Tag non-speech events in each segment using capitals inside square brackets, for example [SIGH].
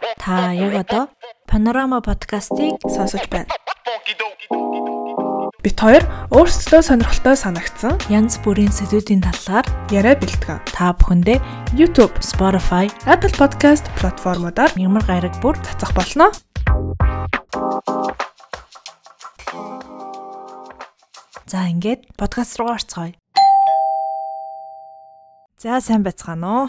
Та яг одоо Panorama подкастыг сонсож байна. Бид хоёр өөрсдөө сонирхолтой санагдсан янз бүрийн сэдвүүдийн талаар яриа бэлтгэн. Та бүхэндээ YouTube, Spotify, Apple Podcast платформудаар ямар гараг бүр цацах болно. За ингээд подкаст руу орцгоё. За сайн байцгаана уу?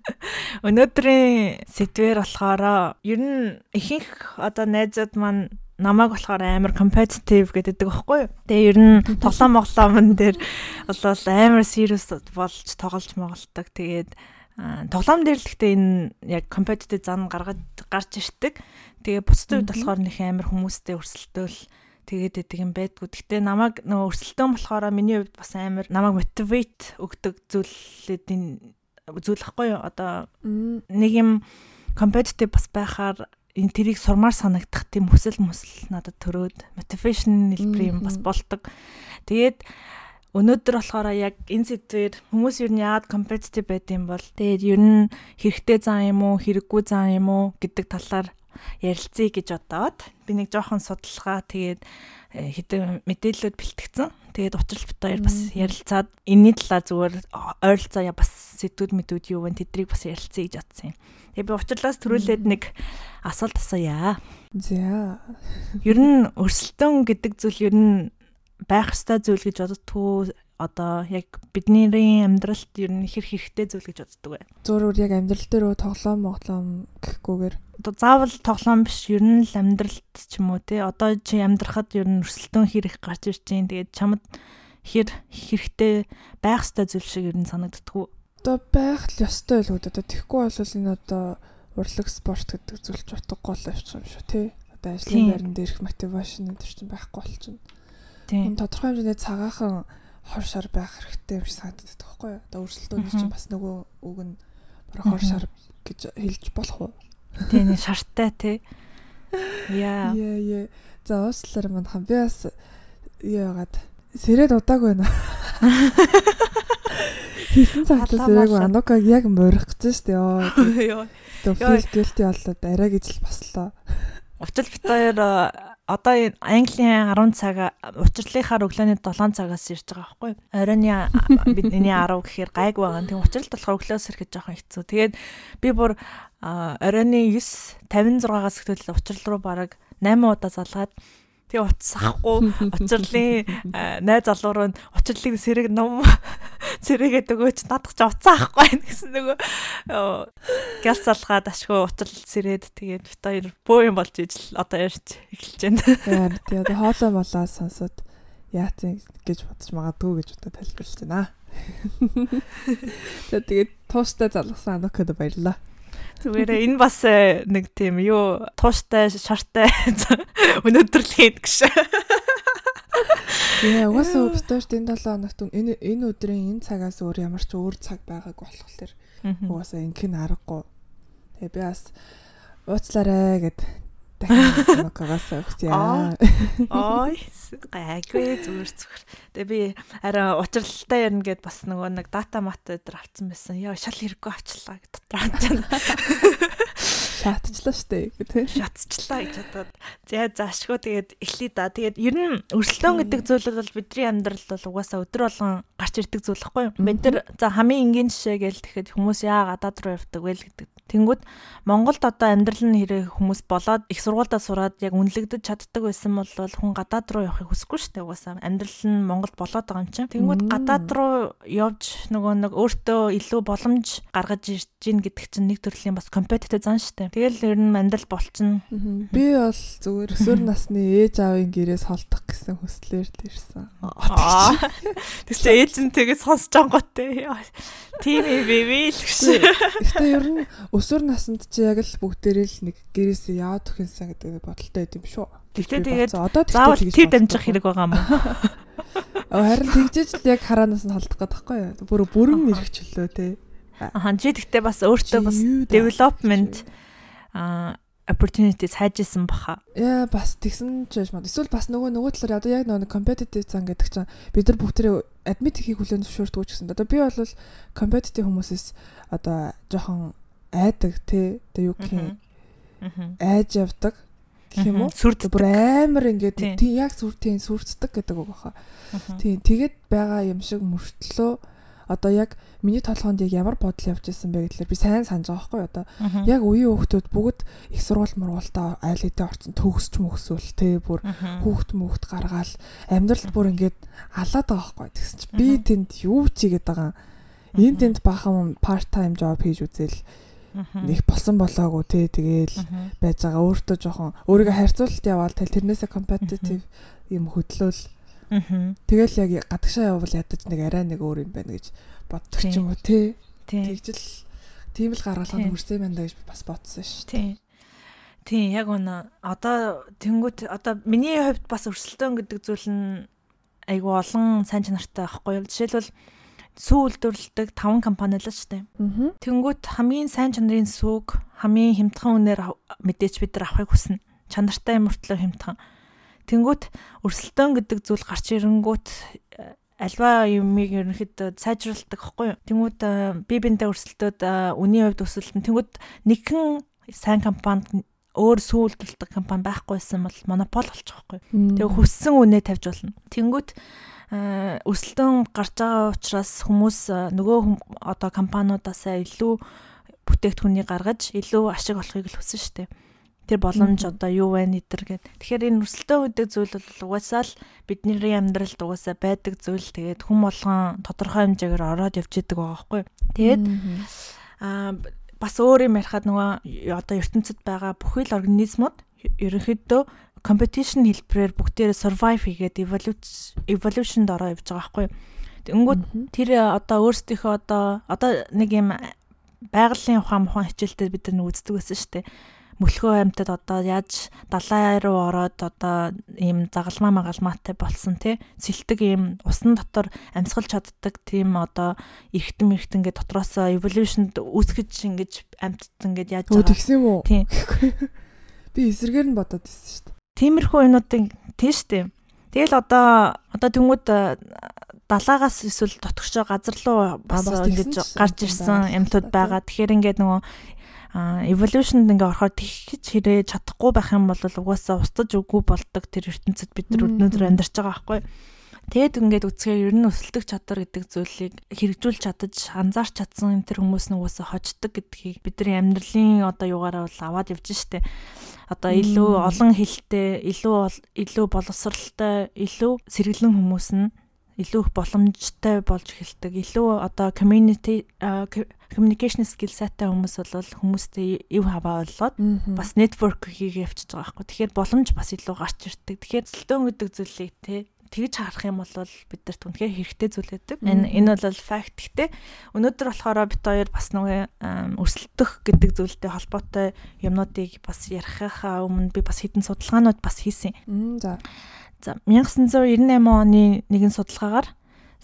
[LAUGHS] Өнөөдрийн сэдвэр болохоор ер нь ихэнх одоо найзууд маань намайг болохоор амар competitive гэдэг байхгүй юу. Тэгээ ер нь [LAUGHS] тоглоом моглоомн дээр бол амар serious болж тоглож моголдог. Тэгээд тоглоом дээр л гэхдээ энэ яг competitive зан гаргаж гарч ирдэг. Тэгээ бусдын үед болохоор нөх амар хүмүүстэй өрсөлдөөл тэгээд идэг юм байдгүй. Гэтэ намайг нөгөө өрсөлдөөн болохоор миний хувьд бас амар намайг мотивейт өгдөг зүйлүүдийн зүйлэхгүй юу? Одоо нэг юм competitive бас байхаар энэ тэрийг сурмаар санагдах тийм хүсэл мөсөл надад төрөөд motivation хэлбэр юм бас болдог. Тэгээд өнөөдөр болохоор яг энэ сэдвээр хүмүүс ер нь яагаад competitive байд юм бол тэгээд ер нь хэрэгтэй зан юм уу хэрэггүй зан юм уу гэдэг талаар ярилцъя гэж бодоод би нэг жоохон судалгаа тэгээд э, хэдэн мэдээлэлүүд бэлтгэсэн. Тэгээд бит хоёр бас ярилцаад энэний талаар зүгээр ойролцоо бас сэдвүүд мэдүүд юу вэ тэдрийг бас ярилцъя гэж бодсон юм. Тэгээд би учрлаас төрүүлээд нэг асуулт асууя. За. Ер нь өрсөлдөөн гэдэг зүйл ер нь байх ёстой зүйл гэж боддгоо одоо яг бидний амьдралд ер нь хэр хэрэгтэй зүйл гэж боддог вэ? Зөөр яг амьдрал дээр тоглоом моглоом гэхгүйгээр одоо заавал тоглоом биш ер нь л амьдралд ч юм уу те одоо чи амьдрахад ер нь өрсөлдөөн хэр их гарч ирж чинь тэгээд чамд хэр хэрэгтэй байх ёстой зүйл шиг ер нь санагддаг уу? Одоо байх л ёстой л үү одоо тэгэхгүй бол энэ одоо урлаг спорт гэдэг зүйл ч утгагүй л авчих юм шүү тий. Одоо ажлын байран дээрх мотивашн энэ чинь байхгүй болчихно. Тийм. Тодорхой хэмжээний цагаахан хор шар байх хэрэгтэй юм шиг санагддаг байхгүй юу? Одоо өрсөлдөөний чинь бас нөгөө үг нь бараг хор шар гэж хэлж болох уу? Тийм нэг шартай тий. [LAUGHS] Яа. Яа яа. За уучлаарай мань хам би бас яагаад сэрэд удаагүй байна. [LAUGHS] Хийсэн цагтаа сэрээгүй анукаг яг морих гэж штэ ёо. Тэгээ фил гэлти болоод арай гэж л баслаа. Учир бит хоёр одоо энэ Английн 10 цаг учирлынхаар өглөөний 7 цагаас ирж байгаа байхгүй юу? Оройны бидний 10 гэхээр гайг байгаа. Тэг учирлт болохоор өглөөс ирэхэд жоохон хэцүү. Тэгээд би бүр оройны 9 56-аас эхлээл учирл руу бараг 8 удаа залгаад Тэгээ утас ахгүй [LAUGHS] учирлын найз залуу руу учирлын сэрэг ном [LAUGHS] сэрээгээд өгөөч надах ч уцаа ахгүй гэсэн нөгөө гял залгаад ашгүй учрал сэрээд тэгээд бит хоёр бөө юм болж ижил одоо ярьж эхэлж байна. Тэгээд хоолой молоо сонсоод яатсан гэж бодож магадгүй гэж одоо тайлбарлаж байна. [LAUGHS] Тэгээд тууштай залгасан анукад баярлаа. Зүгээр энэ бас э, нэг тийм юу тууштай шартай [LAUGHS] өнөөдрлийн гэж. Тэгээ угаасаа өвстөж энэ 7 хоногт энэ энэ өдрийн энэ цагаас өөр ямар ч өөр цаг байгааг болохоор угаасаа ингэх нь аргагүй. Тэгээ би бас ууцлаарэ гэд дахин нокагаас өгсөе. Ой гайгүй зүгээр зүгээр. Тэгээ би арай учралтай ярина гэд бас нөгөө нэг дата мат өдр авцсан байсан. Яа шал хэрэггүй авчлаа гэд дотор авчихна. Шатчлаа штэ тий. Шатчлаа гэж бодоод. За заашгүй тэгээд эхлэе да. Тэгээд ер нь өрсөлдөөн гэдэг зүйл бол бидний амьдралд бол угаасаа өдөр болгон гарч ирдэг зүйл юу? Бид нар за хамгийн энгийн жишээ гээл тэгэхэд хүмүүс яа гадаад руу явдаг вэ гэдэг Тэнгүүд Монголд одоо амьдрал нь хэрэг хүмүүс болоод их сургуультай сураад яг үнэлэгдэж чаддаг байсан бол хүн гадаад руу явахыг хүсэхгүй дээ угаасаа. Амьдрал нь Монголд болоод байгаа юм чинь. Тэнгүүд гадаад руу явж нөгөө нэг өөртөө илүү боломж гаргаж ирж гин гэдэг чинь нэг төрлийн бас компетитив зан дээ. Тэгэл ер нь амьдрал болчихно. Би бол зүгээр өсвөр насны ээж аавын гэрээс холдох гэсэн хүслээр л ирсэн. Тэгсэн ээж нь тэгээд сонсож те. Тийм бивэ л гэж. Гэтэ ер нь өсвөр наснд чи яг л бүгдээрээ л нэг гэрээсээ яваад өгөхөнсэн гэдэг бодолтой байд юм шүү. Тэгтээ тэгээд заавал тэр дамжих хэрэг байгаа юм? Харин тэгжээж л яг хараанаас нь холдох гэдэг байхгүй юу? Бүр бүрэн мэрэгчлөө те. Аа чи тэгтээ бас өөртөө бас development а opportunities хайжсэн баха. Яа бас тэгсэн ч мод. Эсвэл бас нөгөө нөгөө талаар одоо яг нөгөө competitive зан гэдэг чинь бид нар бүгдээ admit хийх хүлэн зөвшөөрдөг ч гэсэн. Одоо би бол competitive хүмүүсээс одоо жоохон айдаг тий. Одоо юу гэх юм айж явдаг гэх юм уу? Сүрд бүр амар ингээд тийм яг сүртийн сүрцдэг гэдэг үг баха. Тийм тэгээд байгаа юм шиг мөртлөө одоо яг миний толгоонд яг ямар бодол явж исэн бэ гэхэлэр би сайн санаж байгаа байхгүй одоо. Яг үеийн хүүхдүүд бүгд их сургууль мургуултаа айл хэдийн орцсон төгсч мөхсвөл те бүр хүүхд мөхд гаргаал амьдралд бүр ингээд алаад байгаа байхгүй тэгсэн чи. Би тэнд юу чигээд байгаа? Энэ тэнд бахан part time job хийж үзэл нэг болсон болоогүй те тэгээл байж байгаа. Өөртөө жоохон өөрийгөө харьцуулалт яваал тэл тэрнээсээ competitive юм хөдлөөл тэгэл яг гадагшаа явбал ядаж нэг арай нэг өөр юм байна гэж боддог ч юм уу те тэгжэл тийм л гаргалганд хүрсэн даа гэж бас бодсон ш. Тийм. Тийм яг үнэ одоо тэнгуут одоо миний хувьд бас өрсөлдөөн гэдэг зүйл нь айгу олон сайн чанартай байхгүй юу. Жишээлбэл сүү үйлдвэрлэдэг 5 компани л шүү дээ. Тэнгүүт хамгийн сайн чанарын сүүг хамгийн хямдхан үнээр мэдээж бид нар авахыг хүснэ. Чанартай мөртлөө хямдхан. Тэнгүүт өрсөлдөөн гэдэг зүйл гарч ирэнгүүт э, альва юмыг ерөнхийдөө сайжруулдаг хэвгүй юу. Тэнгүүд э, би бинтэ өрсөлдөд э, үнийн хувьд өсөлтөн тэнгүүд нэгэн сайн компанид өөр сүүлдэлдэг компани байхгүйсэн бол монопол болчих واخгүй. Тэгээ хүссэн үнэ тавьж болно. Тэнгүүд өсөлтөн гарч байгаа учраас хүмүүс нөгөө одоо компаниудаас илүү бүтээгдэхүүнийг гаргаж илүү ашиг олохыг л хүсэн шүү дээ. Тэр боломж одоо юу вэ нэтэр гэд. Тэгэхээр энэ өсөлтөө үүдэг зүйл бол угаасаа л бидний амьдралд угаасаа байдаг зүйл. Тэгээд хүм болгон тодорхой хэмжээгээр ороод явж идэг байгаа байхгүй. Тэгээд аа бас өөр юм ярихад нөгөө одоо ертөнцид байгаа бүхэл организмууд ерөнхийдөө competition хэлбэрээр бүгдээрээ survive хийгээд evolution-д ороо явж байгаа байхгүй. Тэнгүүд тэр одоо өөрсдийнхөө одоо одоо нэг юм байгалийн ухаан мухан хичээлдээ бид нар үздэг байсан шүү дээ. Мөлхөө амьтад одоо яаж далай руу ороод одоо ийм загалмаа магалмаатай болсон тий сэлдэг ийм усан дотор амьсгалж чаддаг тийм одоо эргэтэн эргэтэн гэ дотроос evolution-д үүсгэж ингэж амьтд ингэж яаж байгаа. Тэгсэн юм уу? Тийм. [LAUGHS] Би эсрэгээр нь бодоод ирсэн шүү дээ. Тиймэрхүү юмнуудын тийш үү. Тэгэл одоо одоо тэнгууд э, далаагаас эсвэл дотгошоо газар руу бас ингэж гарч ирсэн юмтууд байгаа. Тэгэхээр ингээд нөгөө evolution-д ингээ орохоор тэгж хэрэг чадахгүй байх юм бол угаасаа устж үгүй болдог тэр ертөнцид бид нар өнөөдөр амьдарч байгаа байхгүй. Тэгэд ингээд үцхээр ер нь өсөлтөх чадвар гэдэг зүйлийг хэрэгжүүлж чадаж анзаарч чадсан энэ тэр хүмүүс нь угаасаа хождог гэдгийг бидний амьдралын одоо югаараа бол аваад явж штэ. Одоо илүү олон хэлтэй, илүү илүү боловсралтай, илүү сэргэлэн хүмүүс нь илүү их боломжтой болж эхэлдэг. Илүү одоо community communication skill сайтай хүмүүс бол хүмүүстэй ив хаваа болоод бас network хийгээ явчихж байгаа байхгүй. Тэгэхээр боломж бас илүү гарч ирдэг. Тэгэхээр зөлтөн гэдэг зүйлийг те тэгж харах юм бол бидэрт үнэхээр хэрэгтэй зүйл байдаг. Энэ энэ бол факт. Гэтэ өнөөдөр болохоор бит хоёр бас нөгөө өрсөлдөх гэдэг зүйлтэй холбоотой юмнуудыг бас ярихаа өмнө би бас хэдэн судалгаанууд бас хийсэн. За. За 1998 оны нэгэн судалгаагаар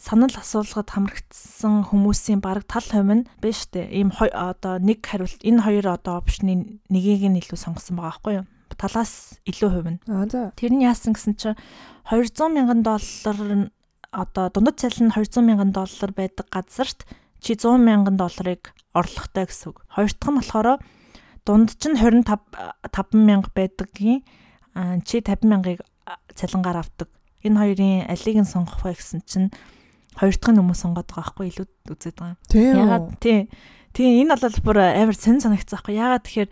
санал асуулгад хамрагдсан хүмүүсийн бараг тал хувь нь биш үү? Ийм одоо нэг хариулт энэ хоёр одоо опшны нэгийг нь илүү сонгосон байгаа байхгүй юу? талаас илүү хувь нь. Аа за. Тэр нь яасан гэсэн чинь 200 мянган доллар одоо дундад цалин нь 200 мянган доллар байдаг газарт чи 100 мянган долларыг орлоготой гэсэн үг. Хоёр дахь нь болохоор дунд чинь 25 5 мянга байдаггийн чи 50 мянгаыг цалингаар авдаг. Энэ хоёрын алиг нь сонгох вэ гэсэн чинь хоёр дахь нь хүмүүс сонгоод байгаа байхгүй илүү үзээд байгаа. Ягаад тий. Тий энэ бол бүр амар сэн санагцсан байхгүй. Ягаад тэгэхээр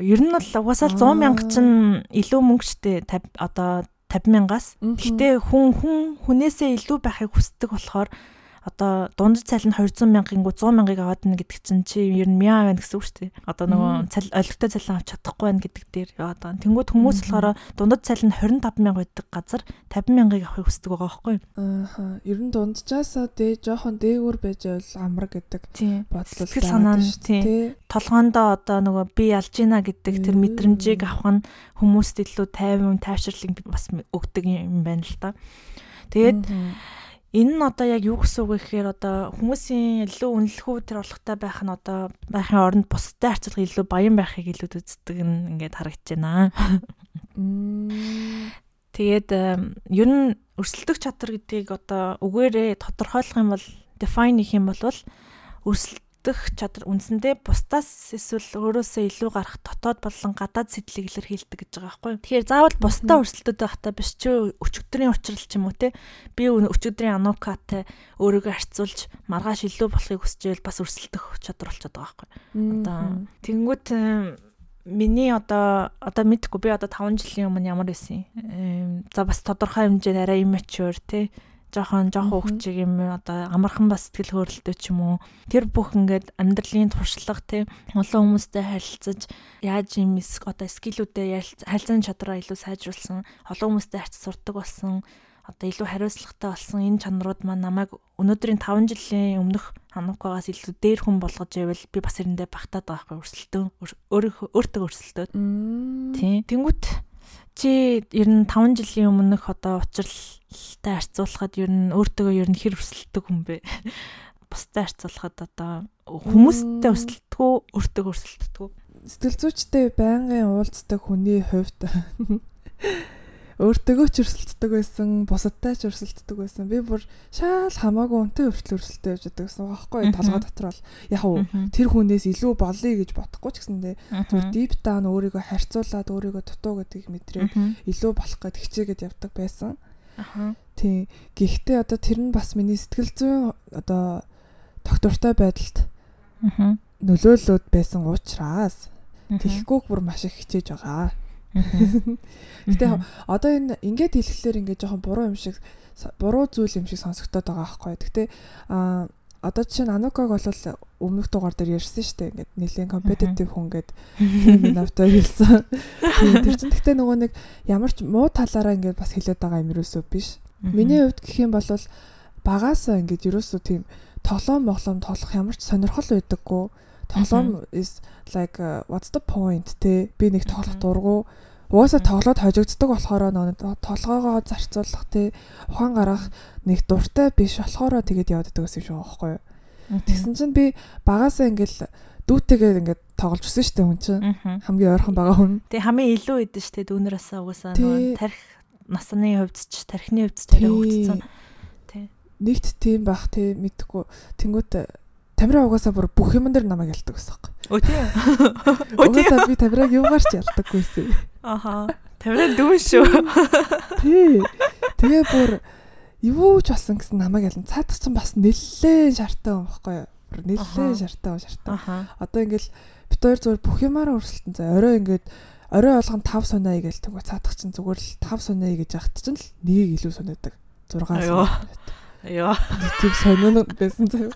ер нь бол угаасаа 100 мянга чинь илүү мөнгө штэ одоо 50 мянгаас. Гэхдээ хүн хүн хүнээсээ илүү байхыг хүсдэг болохоор одоо дунд цалин 200 мянган 100 мянгаыг аваад байна гэдэг чинь чи ер нь мяа байна гэсэн үг шүү дээ. Одоо нөгөө цал олигтой цалин авч чадахгүй байна гэдэг дээр яваад байгаа. Тэнгүүд хүмүүс болохоор дундад цалин 25 мянга байдаг газар 50 мянгаыг авахыг хүсдэг байгаа байхгүй юу? Аа. Ер нь дундчаасаа дээ жоохон дээгүүр байж байвал амар гэдэг бодлол санаа нь тий. Толгоондоо одоо нөгөө би ялж гинэ гэдэг тэр мэдрэмжийг авах нь хүмүүст илүү тайван тайвширлыг бас өгдөг юм байна л да. Тэгээд Энэ нь одоо яг юу гэсэн үг гэхээр одоо хүмүүсийн илүү үнэлэхүү тэр орлоготой байх нь одоо байхын оронд бусдад харьцуулах илүү баян байхыг илүү үздэг нь ингээд харагдаж байна. Тэгээд ер нь өрсөлдөх чадвар гэдгийг одоо үгээрээ тодорхойлох юм бол define хийх юм бол өрсөл өрсөлдөх чадвар үндсэндээ бусдаас эсвэл өөрөөсөө илүү гарах дотоод болон гадаад сэтлийг илэрхийлдэг гэж байгаа байхгүй. Тэгэхээр заавал бусдаа өрсөлдөд байхдаа биш ч өчигдрийн учрал ч юм уу те би өчигдрийн анукатай өөрийгөө харьцуулж маргааш илүү болохыг хүсчихвэл бас өрсөлдөх чадвар болчиход байгаа байхгүй. Одоо тэнгуут миний одоо одоо мэдхгүй би одоо 5 жилийн өмнө ямар байсан юм. За бас тодорхой хэмжээнд арай immature тий жоохон жоохон хөвчиг юм одоо амархан бас сэтгэл хөдлөлтөө ч юм уу тэр бүх ингээд амьдралын туршлага тий олон хүмүүстэй харилцаж яаж юм одоо скиллүүдээ харилцааны чадвараа илүү сайжруулсан олон хүмүүстэй харьц сурдаг болсон одоо илүү хариуцлагатай болсон энэ чанарууд маань намайг өнөөдрийн 5 жилийн өмнөх ханукагаас илүү дээр хүн болгож ивэл би бас эрэндээ багтаад байгаа байхгүй өрсөлдөө өөрийнхөө өөртөө өрсөлдөө. Тийм. Тэнгүүт чи ер нь 5 жилийн өмнөх одоо учралтай харьцуулахад ер нь өөртөө ер нь хэр өрсөлдөг хүн бэ? [LAUGHS] Бустай харьцуулахад одоо хүмүүстэй өрсөлдөг үү, өөртөө өрсөлдөг үү? Сэтгэл зүйчтэй байнгын уулздаг хүний хувьд өөртөөгөө ч өрсөлддөг байсан, бусадтай ч өрсөлддөг байсан. Би бүр шаал хамаагүй үнтэй өрсөл өрсөлтэй явж байдаг гэсэн байхгүй толгой дотор бол яг уу тэр хүнээс илүү болъё гэж бодохгүй ч гэсэндээ тэр deep down өөрийгөө харьцуулаад өөрийгөө дутуу гэдгийг мэдрээд илүү болох гэд хичээгээд явдаг байсан. Аха. Тийм. Гэхдээ одоо тэр нь бас миний сэтгэл зүйн одоо доктортой байдалд нөлөөлөд байсан учраас тэгэхгүй бүр маш их хичээж байгаа. Гэтэ одоо энэ ингээд хэлэхлээр ингээд жоохон буруу юм шиг буруу зүйл юм шиг сонсогдоод байгаа байхгүй. Гэтэ а одоо чинь Анукаг бол өмнөх дугаар дээр ярьсан шүү дээ. Ингээд нэлээд компетитив хүн гээд тийм навтай хэлсэн. Тэр чинь гэтээ нөгөө нэг ямар ч муу талаараа ингээд бас хэлээд байгаа юм ерөөсөө биш. Миний хувьд гэх юм бол багаасаа ингээд ерөөсөө тийм тоглоом моглоом тоглох ямар ч сонирхол байдаггүй тоглоом is like uh, what's the point те би нэг тоглох дургу. Угаасаа тоглоод хожигддаг болохоор нөгөө толгоогоо зарцуулах те ухаан гарах нэг дуртай биш болохоор тэгээд яваад байгаа юм шиг байхгүй юу? Тэгсэн чинь би багаасаа ингээл дүүтэйгээ ингээд тоглож өссөн шүү дээ хүн чинь. Хамгийн ойрхон байгаа хүн. Тэгээ хамгийн илүү идэв шүү дээ дүүнэрээсээ угаасаа нөгөө тарих насны хувьд ч тархины хувьд ч тариа хөгжсөн. Тий. Нэгт тийм бах тий мэдхгүй. Тэнгүүт Тамира угаасаа бүр бүх юм дээр намайг ялдаг байсан юм. Өө тийм. [LAUGHS] Угаасаа би Тамираг юугаар ч ялдаггүйсэн. Аха. Тамира дүүн шүү. [LAUGHS] Тий. Тэгээ бүр юу ч болсон гэсэн намайг ялна. Цаадах чинь бас нэлээд шартай юм баггүй юу? Нэлээд шартай шартай. Одоо ингээл бит хоёр зүгээр бүх юмараа өрсөлдөн. За орой ингээд орой болгон 5 сунаа гээл тэгвэл цаадах чинь зүгээр л 5 сунаа гэж яхад чинь л нэг илүү сунаадаг. 6 сунаа. Йоо. Тийм сонино байсан заяа.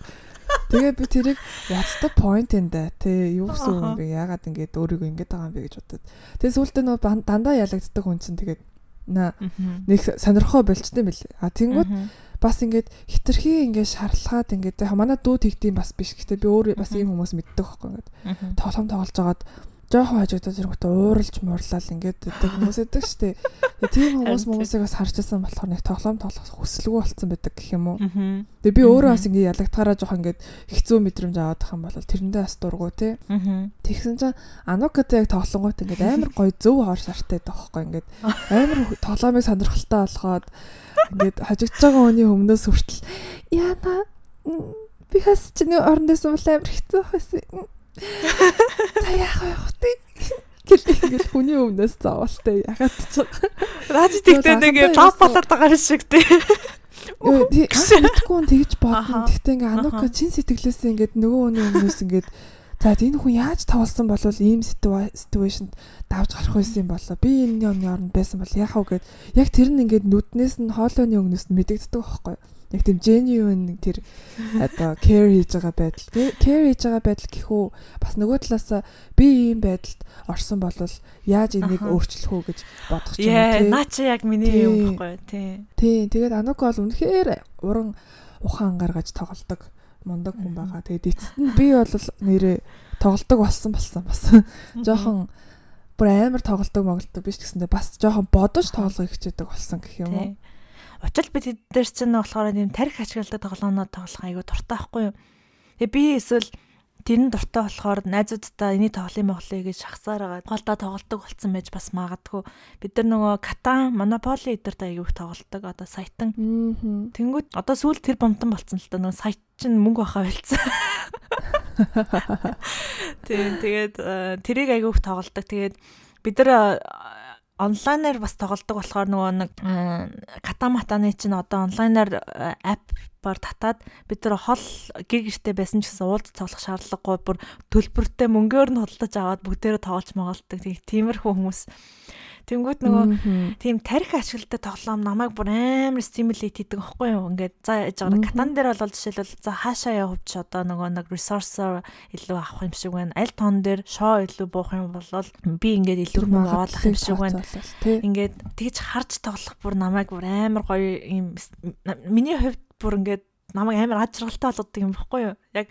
Тэгээ би тэрийг what's the point in that те юу гэсэн юм бэ? Яагаад ингэж өөрийгөө ингэж байгаа юм бэ гэж бодод. Тэгээ сүүлдээ нөө дандаа ялагддаг хүн чинь тэгээд нэг сонирхоо болчтой юм бэл. А тэнгууд бас ингээд хитрхи ингээд шарлахаад ингээд манай дүү тэгдэм бас биш. Гэтэ би өөр бас ийм хүмүүс мэддэг байхгүй ингээд. Тоглоом тоглож байгаад жоохон хажуудаа зэрэгтэй ууралж муурлал ингээд гэдэг хүмүүс байдаг штэ. Тийм хүмүүс хүмүүсийг бас харжсан болохоор нэг тоглоом тоглох хүсэлгүй болцсон байдаг гэх юм уу. Тэгээ би өөрөө бас ингээд ялагдахаараа жоохон ингээд хэцүү мэдрэмж аваад тах юм бол тэрэндээ бас дургу те. Тэгсэн чинь анукатай яг тоглонгууд ингээд амар гоё зөв хоор шартай байхгүй ингээд амар тоглоомыг сонирхолтой болгоод ингээд хажигдж байгаа хүний өмнөөс хүртэл яана би хас чиний оронд байсан бол амар хэцүү байсан За яах вэ гэл ингээл хүний өмнөөс заавалтай ягаад ч. Раж тэгтээ нэг лав болоод байгаа шиг тий. Мэдхгүй тэгж бодно. Тэгтээ ингээ анука чин сэтгэлээсээ ингээд нөгөө хүний өмнөөс ингээд за энэ хүн яаж тавалсан болвол ийм ситуашнд давж гарах байсан юм болоо. Би энэ юмны оронд байсан бол яах вэ? гэд. Яг тэр нь ингээд нүднээс нь хоолойны өмнөөс нь мэдэгддэг байхгүй юу? Яг тийм genuine тэр одоо care хийж байгаа байдал care хийж байгаа байдал гэхүү бас нөгөө талаас би ийм байдалд орсон бол яаж энийг өөрчлөх үү гэж бодох ч юм уу наа чи яг миний юм баггүй тий. Тий тэгээд анук бол үнэхээр уран ухаан гаргаж тоглодог мундаг хүн байгаа. Тэгээд эцэст нь би бол нэрээ тоглодог болсон болсон бас. Жоохон бүр амар тоглодог моголдог биш гэсэндээ бас жоохон бодож тоглох хичээдэг болсон гэх юм уу Учир би тэд дээр чинь болохоор тийм тарих ашигладаг тоглоомнууд тоглох айгу дуртай байхгүй юу. Тэгээ би эсвэл тэрэн дуртай болохоор найзуудтай эний тоглоом моглоё гэж шахсаар байгаа. Голдоо тоглолдог болсон байж бас магадгүй. Бид нар нөгөө Катан, Monopoly эдэрт аягүй их тоглолдог. Одоо саятан. Тэнгүүд одоо сүүл тэр бомтон болцсон л та нөгөө саят чинь мөнгө бахаа байлцсан. [LAUGHS] Тийм тэгээд э, тэрийг аягүй их тоглолдог. Тэгээд бид нар онлайнаар бас тоглодог болохоор нөгөө нэг катаматаны чинь одоо онлайнаар ап бар татаад бид нар хол гэр гэртэй байсан ч гэсэн уулз тоглох шаардлагагүй бүр төлбөртэй мөнгөөр нь худалдаж аваад бүгдээрээ тоглож магаалдаг. Тиймэрхүү хүмүүс Тэнгүүд нөгөө тийм тарих ашигладаг тоглоом намайг бүр амар стимулейт хийдэг аахгүй юу? Ингээд за яж байгаа катан дээр бол жишээлбэл за хаашаа явж одоо нөгөө нэг ресурсоор илүү авах юм шиг байна. Аль тон дээр шоо илүү буух юм бол би ингээд илүү мөнгө аваад авах юм шиг байна. Ингээд тэгж харж тоглох бүр намайг бүр амар гоё юм миний хувьд бүр ингээд намайг амар аж аргалтай болгодог юм баггүй юу? Яг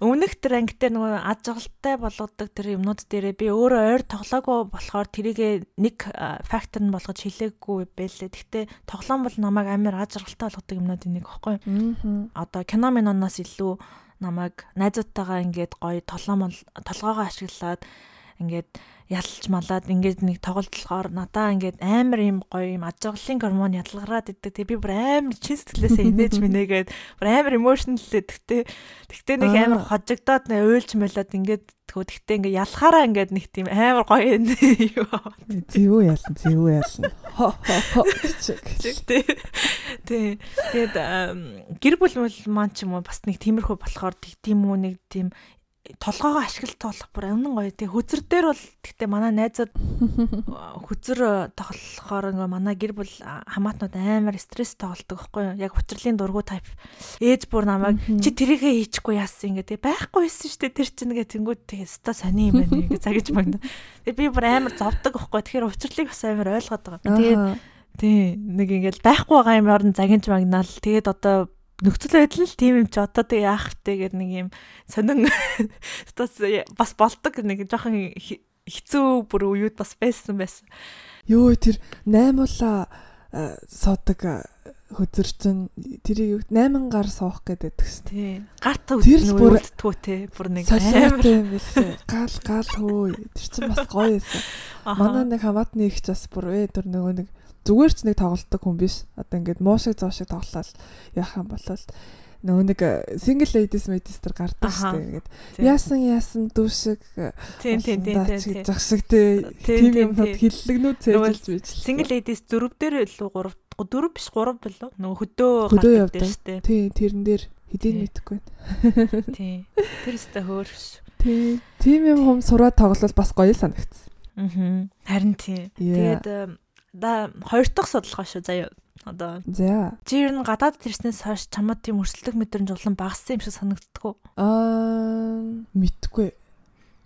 өмнөх тэр ангитай нөгөө аж аргалтай болгодог тэр юмнууд дээрээ би өөрөө ойр тоглоогүй болохоор тэрийг нэг фактор нь болгож хэлээгүй байлээ. Гэхдээ тоглоом бол намайг амар аж аргалтай болгодог юмнууд нэг баггүй юу? Одоо кино миноноос илүү намайг найзуудтайгаа ингээд гоё толгоо толгоогоо ашиглаад ингээд ялж малаад ингээд нэг тоглолтолгоор надаа ингээд амар юм гоё юм ажиглалын гормон ядалгараад идэг. Тэг би бүр амар чин сэтгэлээсээ инээж [LAUGHS] минэгээд бүр амар эмошнл лээ. Тэгтээ тэгтээ нэг амар хожигдоод нэ уйлж мэлээд ингээд тэгвэл тэгтээ ингээд ялахаараа ингээд нэг тийм амар гоё юм [LAUGHS] юу. Зэвүү ялсан, зэвүү ялсан. Хо хо хо. [LAUGHS] Тэг. Тэгээд гэр бүл маань ч юм уу бас нэг тиймэрхүү болохоор тийм үү нэг тийм толгоогоо ашиглалт болох бүр үнэн гоё. Тэг хүзэр дээр бол гэхдээ манай найзууд [LAUGHS] хүзэр тоглохоор ингээ манай гэр бүл хамаатнууд амар стресс тоглолдог байхгүй юу? Яг хүчрлийн дургу тайп. Ээж бүр намайг чи тэрийгэ хийчихгүй яасан ингээ тэг байхгүй байсан шүү дээ. Тэр чинь ингээ тэнгууд тэг ста сони юм байна ингээ загиж магна. Тэг би бүр амар зовдөг байхгүй. Тэгэхээр хүчрлийг бас амар ойлгоод байгаа. Тэгээд тий нэг ингээл байхгүй байгаа юм орн загинж магнаал. Тэгээд одоо нөхцөл байдал нь тийм юм чи одоо тэг яах вэ гэдэг нэг юм сонин [LAUGHS] бас болдог нэг жоохон хэцүү бүр үеуд бас байсан байсан. Йоо тэр 8 улаа суудаг хөзөр чин тэрийг 8 гар суух гэдэг гэсэн. Тий. Гарт үүднүүдтгүү те бүр нэг амар юм билээ. Гал гал хөө. Тэр чин бас гоё байсан. Манай нэг хамаатны ихч бас бүр ээ тэр нөгөө нэг зүгээр ч нэг тоглолтог хүн биш. Одоо ингээд муу шиг зоо шиг тоглолол яах юм бол нөгөө нэг single ladies ladies төр гардаг шүү дээ. Ингээд яасан яасан дүү шиг тийм тийм тийм тийм зах шиг тийм юмнууд хиллэгнүүд цээжилж бич. Single ladies дөрөв дээр илүү гурав дөрөв биш гурав болов нөгөө хөдөө явдаг шүү дээ. Тийм тэрэн дээр хэдийн мэдэхгүй байна. [LAUGHS] Тийм. Тэр өстө хөөрш. Тийм. Тим юм хум сураад тоглол бас гоё санагдсан. Аа. Харин тийм. Тэгээд да хоёр дахь судалгаа шүү заяа. Одоо. За. Чи ер нь гадаад тэрснээс хойш чамд тийм өрсөлдөх мэдрэмж улам багассан юм шиг санагддаг уу? Аа, мэдгүй.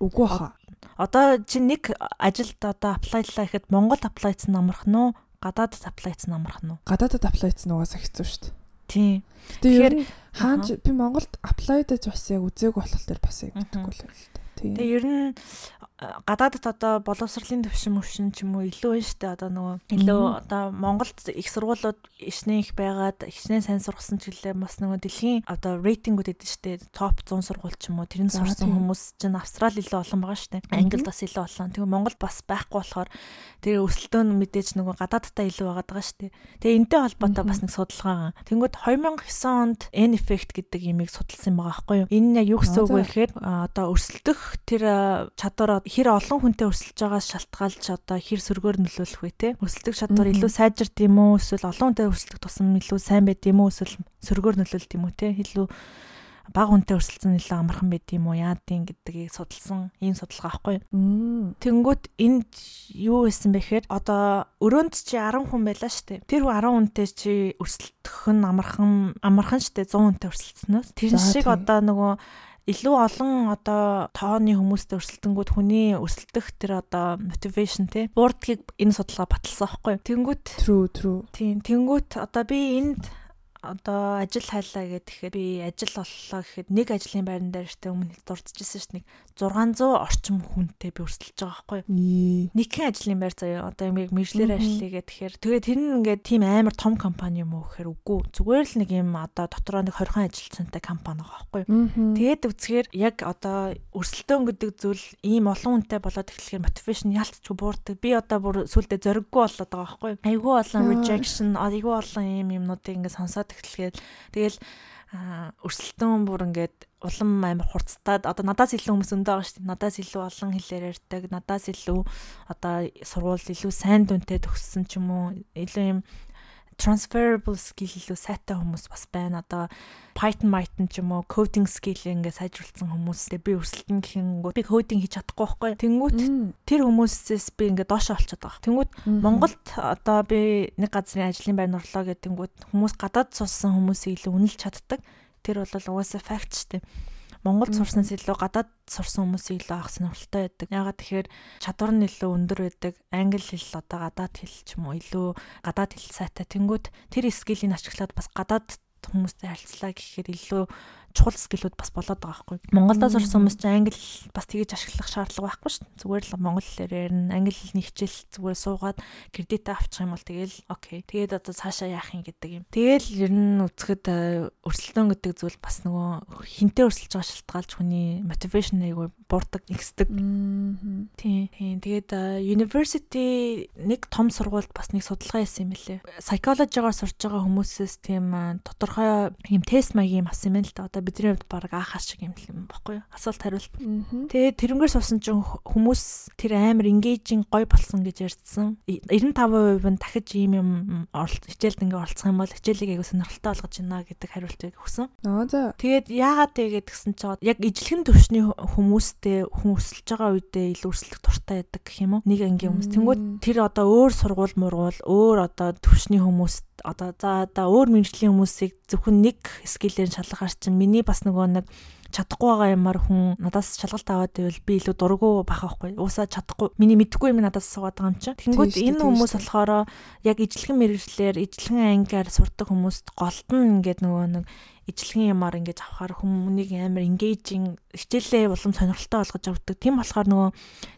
Үгүй хаа. Одоо чи нэг ажилд одоо аплайдлаа гэхэд Монгол аплайцсан амарх нь уу? Гадаадд аплайцсан амарх нь уу? Гадаадд аплайцсан угаасаа хэцүү шүү дээ. Тийм. Тэгэхээр хаанч би Монголд аплайдаж бас яг үзег болох төр бас яг мэдгүй л байна. Тэгээ ер нь гадаадд одоо боловсролын төвшин мөвшин ч юм уу илүү байна штэ одоо нөгөө илүү одоо Монголд их сургуулиуд ичнээ их байгаад ичнээ сайн сургасан ч гэлээ бас нөгөө дэлхийн одоо рейтингүүд эдэн штэ топ 100 сургууль ч юм уу тэрэн сурсан хүмүүс чинь Австрали илүү олон байгаа штэ Англид бас илүү олон. Тэгээ Монгол бас байхгүй болохоор тэгээ өсөлтөө нь мэдээж нөгөө гадаадтай илүү байгаа даа штэ тэгээ энтэй холбоотой бас нэг судалгаа тэнгүүд 2009 онд N effect гэдэг имийг судалсан байгаа байхгүй юу? Энэ яг юу гэсэн үг вэ гэхээр одоо өрсөлдөх тэр чадвараа хэр олон хүнтэй өрсөлдөж байгаас шалтгаалж одоо хэр сөргөөр нөлөөлөх вэ те? Өрсөлдөх чадвар илүү сайжирд юм уу? Эсвэл олон хүнтэй өрсөлдөх тусам илүү сайн байд юм уу? Эсвэл сөргөөр нөлөөлд юм уу те? Илүү баг хүнтэй өрсөлдсөн илүү амархан байд юм уу? Яадын гэдгийг судалсан ийм судалгаа аахгүй тэнгүүт энд юу байсан бэ гэхээр одоо өрөөнд чи 10 хүн байлаа штэ тэр 10 хүнтэй чи өрсөлдөх нь амархан амархан штэ 100 хүнтэй өрсөлдснөөс тэр шиг одоо нөгөө илүү олон одоо тооны хүмүүстэй өрсөлдөнгүүд хүний өрсөлдөх тэр одоо мотивашн тий буурдгийг энэ судалгаа баталсан байхгүй. Тэнгүүт true true. Тийм тэнгүүт одоо би энд одоо ажил хайлаа гэхэд би ажил боллоо гэхэд нэг ажлын байран дээр штэ өмнө дурдчихсан ш нэг 600 орчим хүнтэй би өрсөлдөж байгаа байхгүй юу. Нэгэн ажлын байр заяа одоо яг мэржлэр ажиллая гэхээр тэгээ тэр нь ингээд тийм амар том компани юм уу гэхээр үгүй зүгээр л нэг юм одоо дотроо нэг 20хан ажилтнтай компани байгаа байхгүй юу. Тэгээд үзэхээр яг одоо өрсөлдөөн гэдэг зүйл ийм олон хүнтэй болоод эхлэхээр мотивашн ялтч буурдаг. Би одоо бүр сүулдэ зориггүй болоод байгаа байхгүй юу. Айгүй олон rejection, айгүй олон ийм юмнуудыг ингээд сонсоод эхлэхээр тэгэл өрсөлдөөн бүр ингээд улам амар хурцтаад одоо надаас илүү хүмүүс өндөө байгаа шүү дээ. Надаас илүү олон хэлээр ярьдаг, надаас илүү одоо сургууль илүү сайн дүнтэй төгссөн ч юм уу, илүү юм transferable skill илүү сайтай хүмүүс бас байна. Одоо Python, Python ч юм уу coding skill ингээ сайжруулсан хүмүүстэй би өрсөлдөн гэхэнгүүт би coding хийж чадахгүй байхгүй. Тэнгүүт тэр хүмүүсээс би ингээ доошоо олчиход байгаа. Тэнгүүт Монголд одоо би нэг газрын ажлын байр орлоо гэдэнгүүт хүмүүс гадаад суусан хүмүүсийг илүү үнэлж чаддаг. Тэр бол угаасаа fact шүү дээ. Монгол сурснаас илүү гадаад сурсан хүмүүсийг илүү авах сонирхолтой байдаг. Ягаад тэгэхээр чадвар нь илүү өндөр байдаг. Англи хэл одоо гадаад хэл ч юм уу илүү гадаад хэл сайтай. Тэнгүүд тэр скилийг ашиглаад бас гадаад хүмүүстэй харилцлаа гэхээр илүү чухал скиллүүд бас болоод байгаа байхгүй. Монголдо сурсан хүмүүс чинь англи бас тэгэж ашиглах шаардлага байхгүй шүү дээ. Зүгээр л монгол хэлээр ярина. Англи хэлний хичээл зүгээр суугаад кредит авчих юм бол тэгэл окей. Тэгээд одоо цаашаа яах юм гэдэг юм. Тэгэл ер нь үзэхэд э, өрсөлдөөн гэдэг зүйл бас нөгөө хинтээ өрсөлж байгаа шалтгаалж хүний мотивашн айгүй буурдаг, ихсдэг. Тийм. Тийм. Тэгээд э, university нэг том сургуульд бас нэг судалгаа хийсэн юм лээ. Psychology-гаар сурж байгаа хүмүүсээс тийм э, тодорхой юм тест маягийн авсан юм л да. Одоо бидний хувьд баг аахаас шиг юм юм баггүй юу? Асуулт хариулт. Тэгээ тэрнгэр суусан чинь хүмүүс тэр амар engaging гоё болсон гэж ярьсан. 95% нь дахиж ийм юм хичээлд ингээ оролцох юм бол хичээлийг аягүй сонирхолтой болгож байна гэдэг хариултыг өгсөн. Аа за. Тэгээд яагаад тэгээд гэсэн чинь яг ижлэхэн төвшний хүмүүстэй хүмүүсэлж байгаа үедээ илүү өрсөлдөх дуртай байдаг гэх юм уу? Нэг ангийн хүмүүс. Тэнгүүд тэр одоо өөр сургууль мургуул өөр одоо төвшний хүмүүст одоо за одоо өөр мэрэгжлийн хүмүүсийг зөвхөн нэг скиллээр шалгахаар чинь миний бас нөгөө нэг чадахгүй байгаа юмар хүн надаас шалгалт аваад байвал би илүү дургу бах байхгүй. Уусаа чадахгүй. Миний мэдхгүй юм надаас суугаад байгаа юм чинь. Тэнгүүд энэ хүмүүс болохоор яг ижлэхэн мэрэгчлэр ижлэхэн ангиар сурдаг хүмүүст голд нь ингээд нөгөө нэг ижлэхэн юмар ингэж авахаар хүмүүнийг амар engaging хичээлээ улам сонирхолтой болгож авдаг. Тийм болохоор нөгөө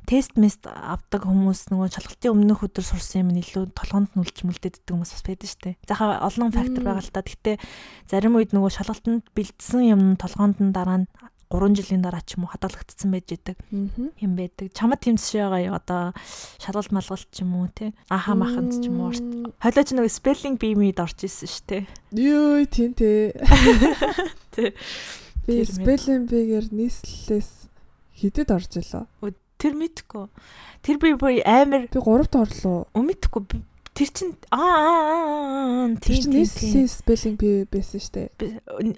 тест мест авдаг хүмүүс нөгөө шалгалтын өмнөх өдөр сурсан юм илүү толгонд нүлж мүлдээддэг хүмүүс бас байдаг шүү дээ. Захаа олон фактор байгаа л та. Гэхдээ зарим үед нөгөө шалгалтанд бэлдсэн юм толгоонд нь дараа нь 3 жилийн дараа ч юм уу хадгалагдсан байж идэг юм байдаг. Чамд тэмцэж байгаа юу одоо шалгалт малгалт ч юм уу те. Аха маханд ч юм уу. Хойлооч нэг спеллинг бимид орж исэн шүү те. Юу тийм те. Би спеллинг бигээр нийслэлээс хидэд орж илаа. Тэр мэдхгүй. Тэр би амар би 3-т орлоо. Өмнөдгүй Тэр чин аа тэр чин нийслэлийн спеллинг би байсан штэ.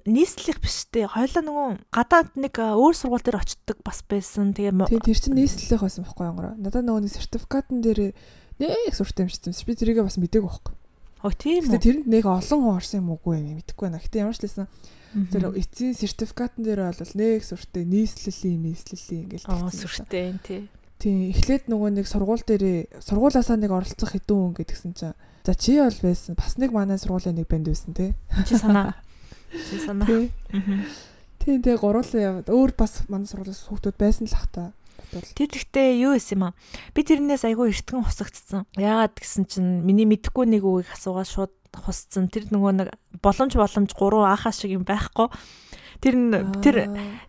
Нийслэх биш штэ. Хойлоо нөгөө гадаад нэг өөр сургууль дээр очдог бас байсан. Тэгээ тэр чин нийслэх байсан байхгүй янгороо. Надад нөгөө нэг сертификатн дээр нэг суртаа юм шигсэн. Би тэрийгээ бас мдэггүй байхгүй. Оо тийм үү. Тэрэнд нэг олон хүн орсон юм уугүй юм мэдэхгүй байна. Гэтэ ямар ч лсэн тэр эцсийн сертификатн дээр бол нэг суртаа нийслэлийн нийслэлийн ингээл. Аа суртаа тий. Тийм эхлээд нөгөө нэг сургууль дээр сургуулаасаа нэг оролцох хэдэн хүн гэдгсэн чинь за чи бол байсан бас нэг манай сургуулийн нэг банд байсан тий. Чи санаа. Чи [LAUGHS] санаа. Тийм тэгээ гуруулаа яваад өөр бас манай сургуулиас хүүхдүүд байсан л ах та. Тэр гэхдээ юу исэн юм аа. Би тэрнээс айгүй эртгэн хусагдсан. Яагаад гэсэн чинь миний мэдхгүй нэг үгийг асуугаад шууд хусцсан. Тэр нөгөө нэг боломж боломж гурван аахаа шиг юм байхгүй. Тэр тэр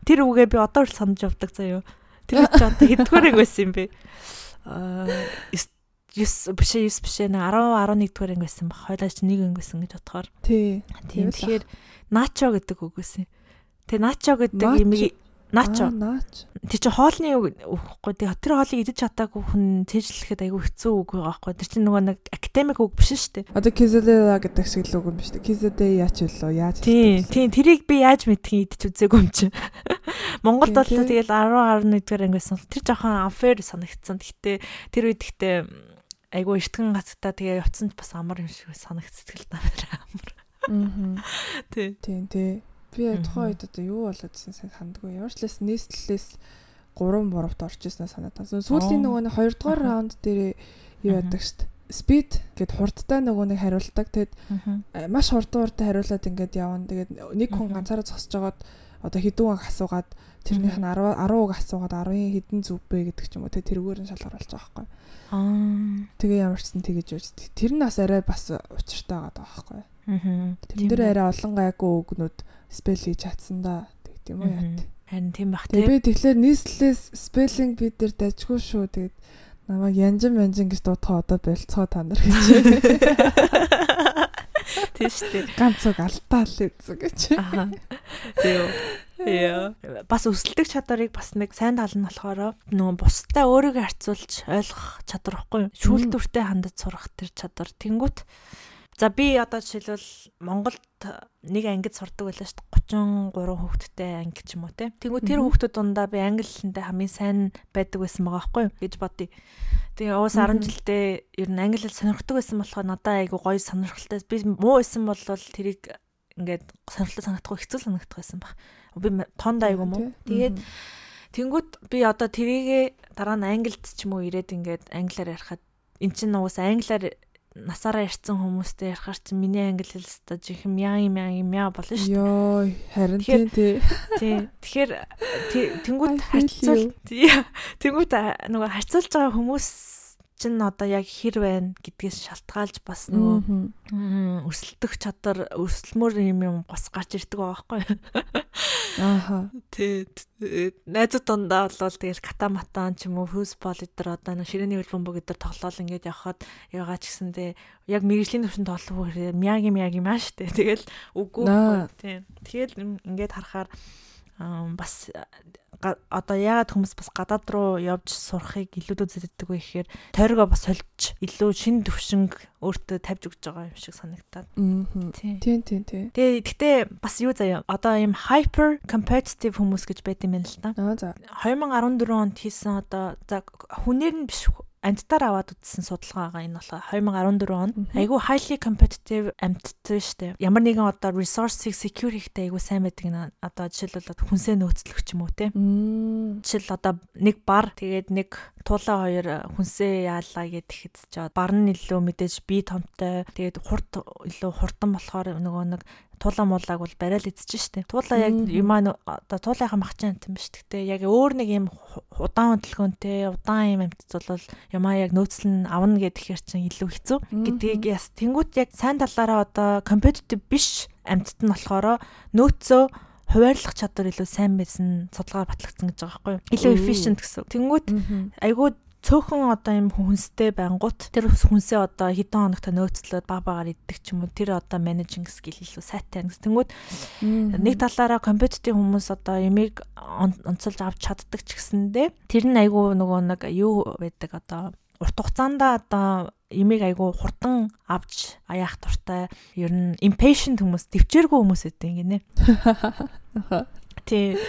тэр үгээ би одоо л санаж явдаг заяа. Тэр чи одоо хэддүгээр байсан юм бэ? Аа 9 биш 9 биш нэ 10 11 дугаар анги байсан баг. Хойлооч нэг анги байсан гэж бодохоор. Тий. Тийм тэгэхээр начо гэдэг үг байсан. Тэгээ начо гэдэг имийг Начо. Тэр чи хоолны үгхгүй. Тэр хоолыг идэж чадаагүй хүн цээжлэхэд айгүй хэцүү үг байгаа байхгүй. Тэр чи нөгөө нэг академик үг биш шүү дээ. Одоо кизелера гэдэг шиг л үг юм биш үү? Кизедэ яач вэ? Яаж Тийм, тийм тэрийг би яаж мэдхийн идэж үзээгүй юм чи. [LAUGHS] Монголд бол тэгэл 10 11 дугаар ангисан. Тэр жоохон unfair санагдсан. Гэхдээ тэр үед гэхдээ айгүй эртгэн гацтаа тэгээ явцсан бас амар юм шиг санагдчихл та [LAUGHS] амар. Аа. Тийм. Тийм, тийм. Би тухайн үед одоо юу болоод ирсэн сайн сандгүй. Ямар ч лээс нийслэлээс 3 3-т орж ирсэн санаад байна. Сүүлийн нөгөө нэг 2 дугаар раунд дээр юу яадаг штт. speed гэд хурдтай нөгөө нэг хариулдаг. Тэгэд маш хурдан хурдан хариулаад ингээд явна. Тэгээд нэг хүн ганцаараа зогсож жагаад одоо хэдэн үг асуугаад тэрнийх нь 10 10 үг асуугаад 10-ын хэдэн зүв бэ гэдэг ч юм уу. Тэгээд тэргээр нь шалгар болж байгаа байхгүй. Аа. Тэгээ ямар ч сан тэгэж байж. Тэр нь бас арай бас учиртай байгаа байхгүй. Тэрэн дээр арай олон гайгүй үгнүүд спел хийж чадсан да. Тэг тийм үү яа. Харин тийм бах тийм. Би тэгэхээр нийслэлээс спеллинг бид нар дажгүй шүү. Тэгээд намайг янжин янжин гэж дуудахаа одоо болцоо та нар гэж. Тийм шүү дээ. Ганц үг алдаа л үзэг гэж. Аа. Тийм. Яа. Бас өсөлтөх чадварыг бас нэг сайн тал нь болохоор нөгөө бусдаа өөрийгөө харьцуулж ойлгох чадвар хгүй. Шүүлтүртэй хандаж сурах тэр чадвар. Тэнгүүт За би одоо жишээлбэл Монголд нэг ангид сурдаг байлаа шүү дээ 33 хүүхэдтэй анги ч юм уу те. Тэнгүү тэр хүүхдүүд дундаа би англи хэлэндээ хамгийн сайн байдаг байсан байгаа байхгүй юу гэж бодъё. Тэгээ уус 10 жилдээ ер нь англи хэл сонирхдаг байсан болохоор надад айгу гоё сонирхолтой. Би муу байсан бол тэрийг ингээд сонирхолтой санагдахгүй хэцүү санагдах байсан баг би тонд айгу мó. Тэгээд тэнгууд би одоо тэрийгэ дараа нь англид ч юм уу ирээд ингээд англиар ярихад эн чинь уус англиар насаараа ярьсан хүмүүстэй ярихаар чинь миний англи хэл өстой жихэм яа юм яа юм яа болно шүү дээ. Йоо, харин тийм тий. Тий. Тэгэхээр тэнгууд харьцуул. Тэнгууд нөгөө харьцуулж байгаа хүмүүс чинь одоо яг хэр байна гэдгээс шалтгаалж бас нөгөө өрсөлдөх чадвар өрсөлмөр юм юм бас гарч ирдэг байгаа байхгүй. Ааха. Тэ найзууд дундаа бол тэгэл катаматан ч юм уу фүсбол эдэр одоо нэг ширээний хөлбөмбөг эдэр тоглоал ингээд явхад ягаа ч гэсэндээ яг мэрэгжлийн төвшөнд тоглох хэрэг мяг юм яг юм ааш тэ. Тэгэл үгүй. Тийм. Тэгэл ингээд харахаар бас одоо яагаад хүмүүс бас гадаад руу явж сурахыг илүү үздэг вэ гэхээр тойргоо бас сольж илүү шин төвшинг өөртөө тавьж өгч байгаа юм шиг санагтаад. Тийм тийм тийм. Тэгээ гэхдээ бас юу заяа одоо ийм hyper competitive хүмүүс гэж байт юм байна л да. Аа за. 2014 онд хийсэн одоо за хүнээр нь биш амьтдаар аваад үзсэн судалгаа байгаа энэ болохоор 2014 онд. Айгүй highly competitive амьтд штэ ямар нэгэн одоо resource-ыг secure хийхдээ айгүй сайн байдаг нь одоо жишээлбэл хүнсээ нөөцлөх юм уу те. Жишээл одоо нэг бар тэгээд нэг туулаа хоёр хүнсээ яалаа гэхэд ч бар нь илүү мэдээж бие томтой тэгээд хурд илүү хурдан болохоор нөгөө нэг туулаа муулааг бол барайл эзэж штэ. Туулаа яг юмаа одоо туулаахан махчин юм биш. Гэтэ яг өөр нэг юм удаан хөдөлгөөнтэй, удаан юм амьтц бол юмаа яг нөөцлөн авна гэхээр чинь илүү хэцүү. Гэдгийг яс тэнгуут яг сайн талаараа одоо competitive биш амьтд нь болохоор нөөцөө хуваарлах чадвар илүү сайн байсан судалгаар батлагдсан гэж байгаа байхгүй юу? Илүү efficient гэсэн. Тэнгүүт айгүй цөөхөн одоо юм хүнстэй байнгут тэр хүнсээ одоо хэдэн хоногт нөөцлөөд баг багаар иддэг ч юм уу тэр одоо менежинг скил илүү сайтай гэсэн. Тэнгүүд нэг талаараа компетитив хүмүүс одоо ямиг онцолж авч чаддаг ч гэсэндээ тэр нь айгүй нөгөө нэг юу байдаг одоо урт хугацаанд одоо имийг айгүй хурдан авч аяах туртай ер нь impatient хүмүүс төвчээргүй хүмүүс гэдэг юм гинэ. [LAUGHS] Тий.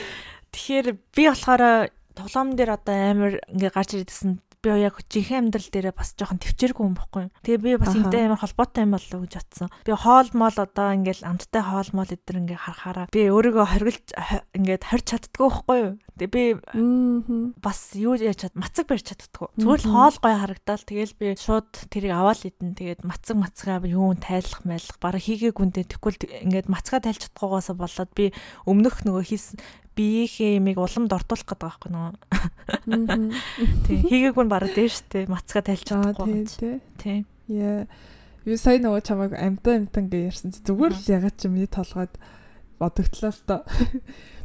Тэгэхээр би болохоор тоглоом дээр одоо амар ингээ гарч ирдсэн би яг жинхэнэ амьдрал дээрээ бас жоохон төвчээргүй юм бохгүй. Тэгээ би бас энтэй амар холбоотой юм болов уу гэж бодсон. Би хоол мол одоо ингээл амттай хоол мол эдэр ингээ харахаараа би өөрийгөө хоригдж ингээд хорч чаддгүй байхгүй юу. Тэгээ би бас юу яаж чад мацаг барьж чаддгүй. Зүгээр л хоол гой харагдал тэгэл би шууд тэрийг аваад идэн тэгээд мацаг мацгаа юу тайлах майлах бараг хийгээгүндээ тэгвэл ингээд мацгаа тайлж чадахгүйгаас болоод би өмнөх нөгөө хийсэн биеийнхээ ямиг уламд ортуулах гэдэг байхгүй нөө. Тий. Хийгээгүй нь бараг дээр штэ мацгаа тайлж чадахгүй. Тий. Тий. Яа. Юу сайн нөгөө чамайг амтан амтан гэж ярьсан чи зүгээр л ягаад ч миний толгойд бодогдлоо л доо.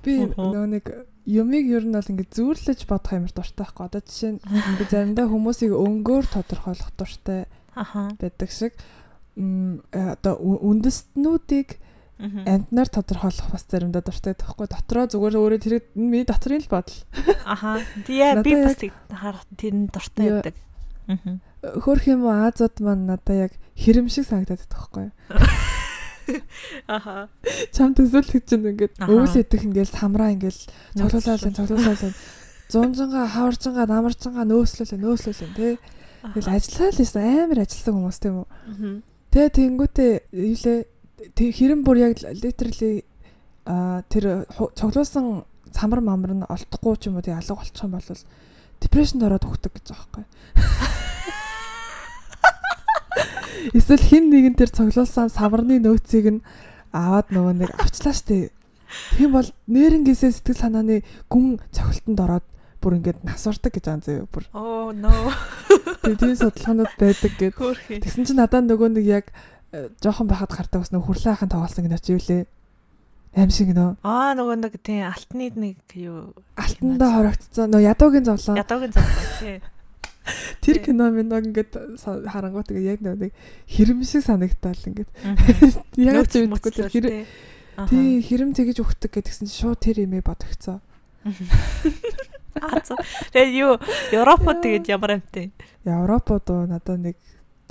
Би нөгөө нэг юмыг ер нь бол ингээд зүүрлэж бодох юмар дуртай байхгүй. Одоо жишээ нь ингээд заримдаа хүмүүсийг өнгөөр тодорхойлох дуртай байдаг шиг э, одоо үндэстнүүдийг амтнаар тодорхойлох бас заримдаа дуртай тахгүй дотроо зүгээр өөрөө тэр миний дотрын л бодол. Аха. Тэгээ би бас харах тэр нь дуртай байдаг. Аа. Хөрх юм уу Азууд маань надаа яг хэрэм шиг санагдаад байхгүй? Аха. Чам төсөөлөх чинь ингээд өвөл идэх ингээл самраа ингээл цоглуулаад цоглуулаад зунжанга хаваржанга намаржанга нөөслөлөө нөөслөлөө тий. Тэгэл ажиллаа л байсан амар ажилласан хүмүүс тийм үү. Тэгээ тэнгүүтээ юу лээ хэрэн бүр яг literally а тэр цоглуулсан цамар мамар нь олдохгүй ч юм уу тий алга болчих юм бол депрешнд ороод өгдөг гэж байгаа байхгүй. [LAUGHS] Эсвэл хин нэгэн тэр цуглуулсан саварны нөөцийг нь аваад нөгөө нэг авчлаа штэ. Тийм бол нэрнгээсээ сэтгэл санааны гүн цохилтонд ороод бүр ингээд насвардаг гэж аан заяа бүр. Oh no. Тэгээ тийм судалгаанууд байдаг гэд. Тэгсэн чинь надад нөгөө нэг яг жоохон байхад гардаг бас нөгөө хүрлэн ахын тоглосон гэнэ чи юу лээ. Аим шиг нөө. Аа нөгөө нэг тийм алтны нэг юу алтандаа хорогдсон нөгөө ядуугийн зовлон. Ядуугийн зовлон тий. [LAUGHS] Тэр кино минь ингээд харангуй тэгээ яг нэг хэрэм шиг санагтаал ингээд. Яг ч мэдгүй тэр хэрэм тий хэрэм тэгэж өгдөг гэдгсэн чинь шууд тэр имээ бодогцоо. [LAUGHS] Аа тэгээ юу Европод тэгээд ямар амтай? Европод уу надад нэг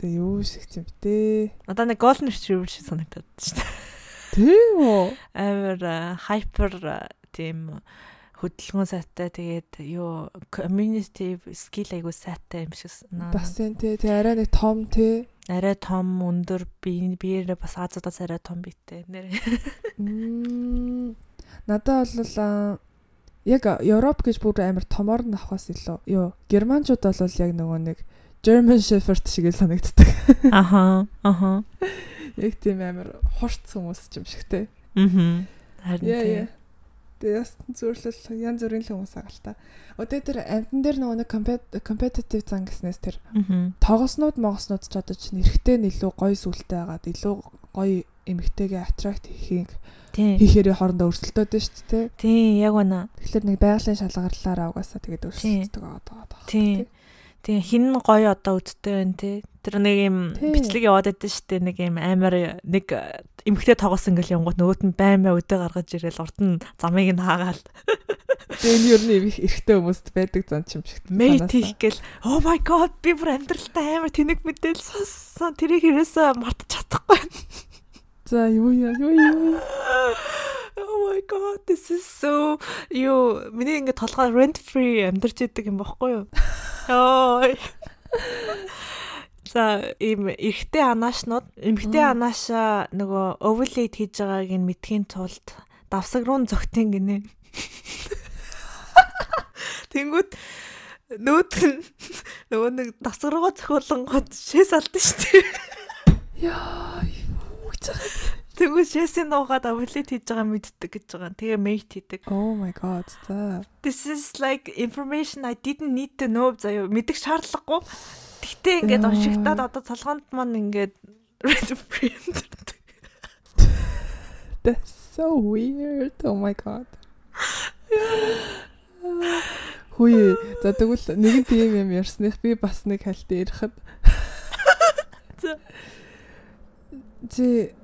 тэгээ юу шиг юм бэ? Надад нэг Golden Retriever шиг санагдаад шүү дээ. Тийм үү? Амар hyper тийм хөдөлгөөн сайтай тэгээд юу community skill айгуу сайтай юм шиг бас тийм тий тэг арай нэг том тий арай том өндөр би биеэрээ бас азуудаас арай том битэй нэр надад бол яг Европ гэж бүр амар томоор нь авахаас илүү юу германчууд бол яг нөгөө нэг German Shepherd шиг л санагддаг. [LAUGHS] Аха аха яг тийм амар хурц хүмүүс юм шиг тий. Аа. Харин тийм Тэгээ яс зүрлэл янз бүрийн хүмүүс агаал та. Одоо тэр амтан дээр нөгөө competitive зан гэснээс тэр тоглоснууд могоснууд ч одоо эрэхтэй нь илүү гоё сүлтэй байгаад илүү гоё эмэгтэйгээ attract хийхийг хийхээр хоорондоо өрсөлдөөд шүү дээ. Тийм яг байна. Тэгэхээр нэг байгалийн шалгарлаараа угаасаа тэгээд өрсөлддөг байгаа. Тийм. Тийм хин гоё одоо үдтэй байна те. Тэр нэг юм бичлэг яваад байдаг шүү дээ. Нэг юм амар нэг эмхтэй тоглосон ингээл явгот нөгөөт нь баймаа өдөө гаргаж ирээл урд нь замыг нь хаагаал. Тэгээ энэ юу нэг эрэгтэй хүмүүст байдаг зан ч юм шиг. Мэйт хийх гэл oh my god би бүр амьдралтай амар тэнэг мэдээл сонссон. Тэрийг хэрэгсээ мартаж чадахгүй. За юу яа юу юу. [LAUGHS] Oh my god this is so юу миний ингээд толгой rent free амьдарч идэг юм бохгүй юу? [LAUGHS] Йой. За ийм эрэгтэй анаашнууд эмэгтэй анааша нөгөө ovulate хийж байгааг нь мэдхийн тулд давсаг руу зөгтөн гинэ. [LAUGHS] Тэнгүүд нөөт нөгөө нэг давсаг руугаа цохиулангууд шээс алдсан шүү дээ. Яа, үгч байгаа. Тэгвэл шээсийн нуугаад овулет хийж байгаа мэддэг гэж байгаа. Тэгээ мейт хийдэг. Oh my god. This is like information I didn't need to know заяа мэдэх шаардлагагүй. Тэгтээ ингээд уншигтаад одоо цолгоонд маань ингээд [LAUGHS] red print. That's so weird. Oh my god. Хүй за тэгвэл нэгэн тийм юм ярьсных би бас нэг хальт ярихад. [LAUGHS] Чи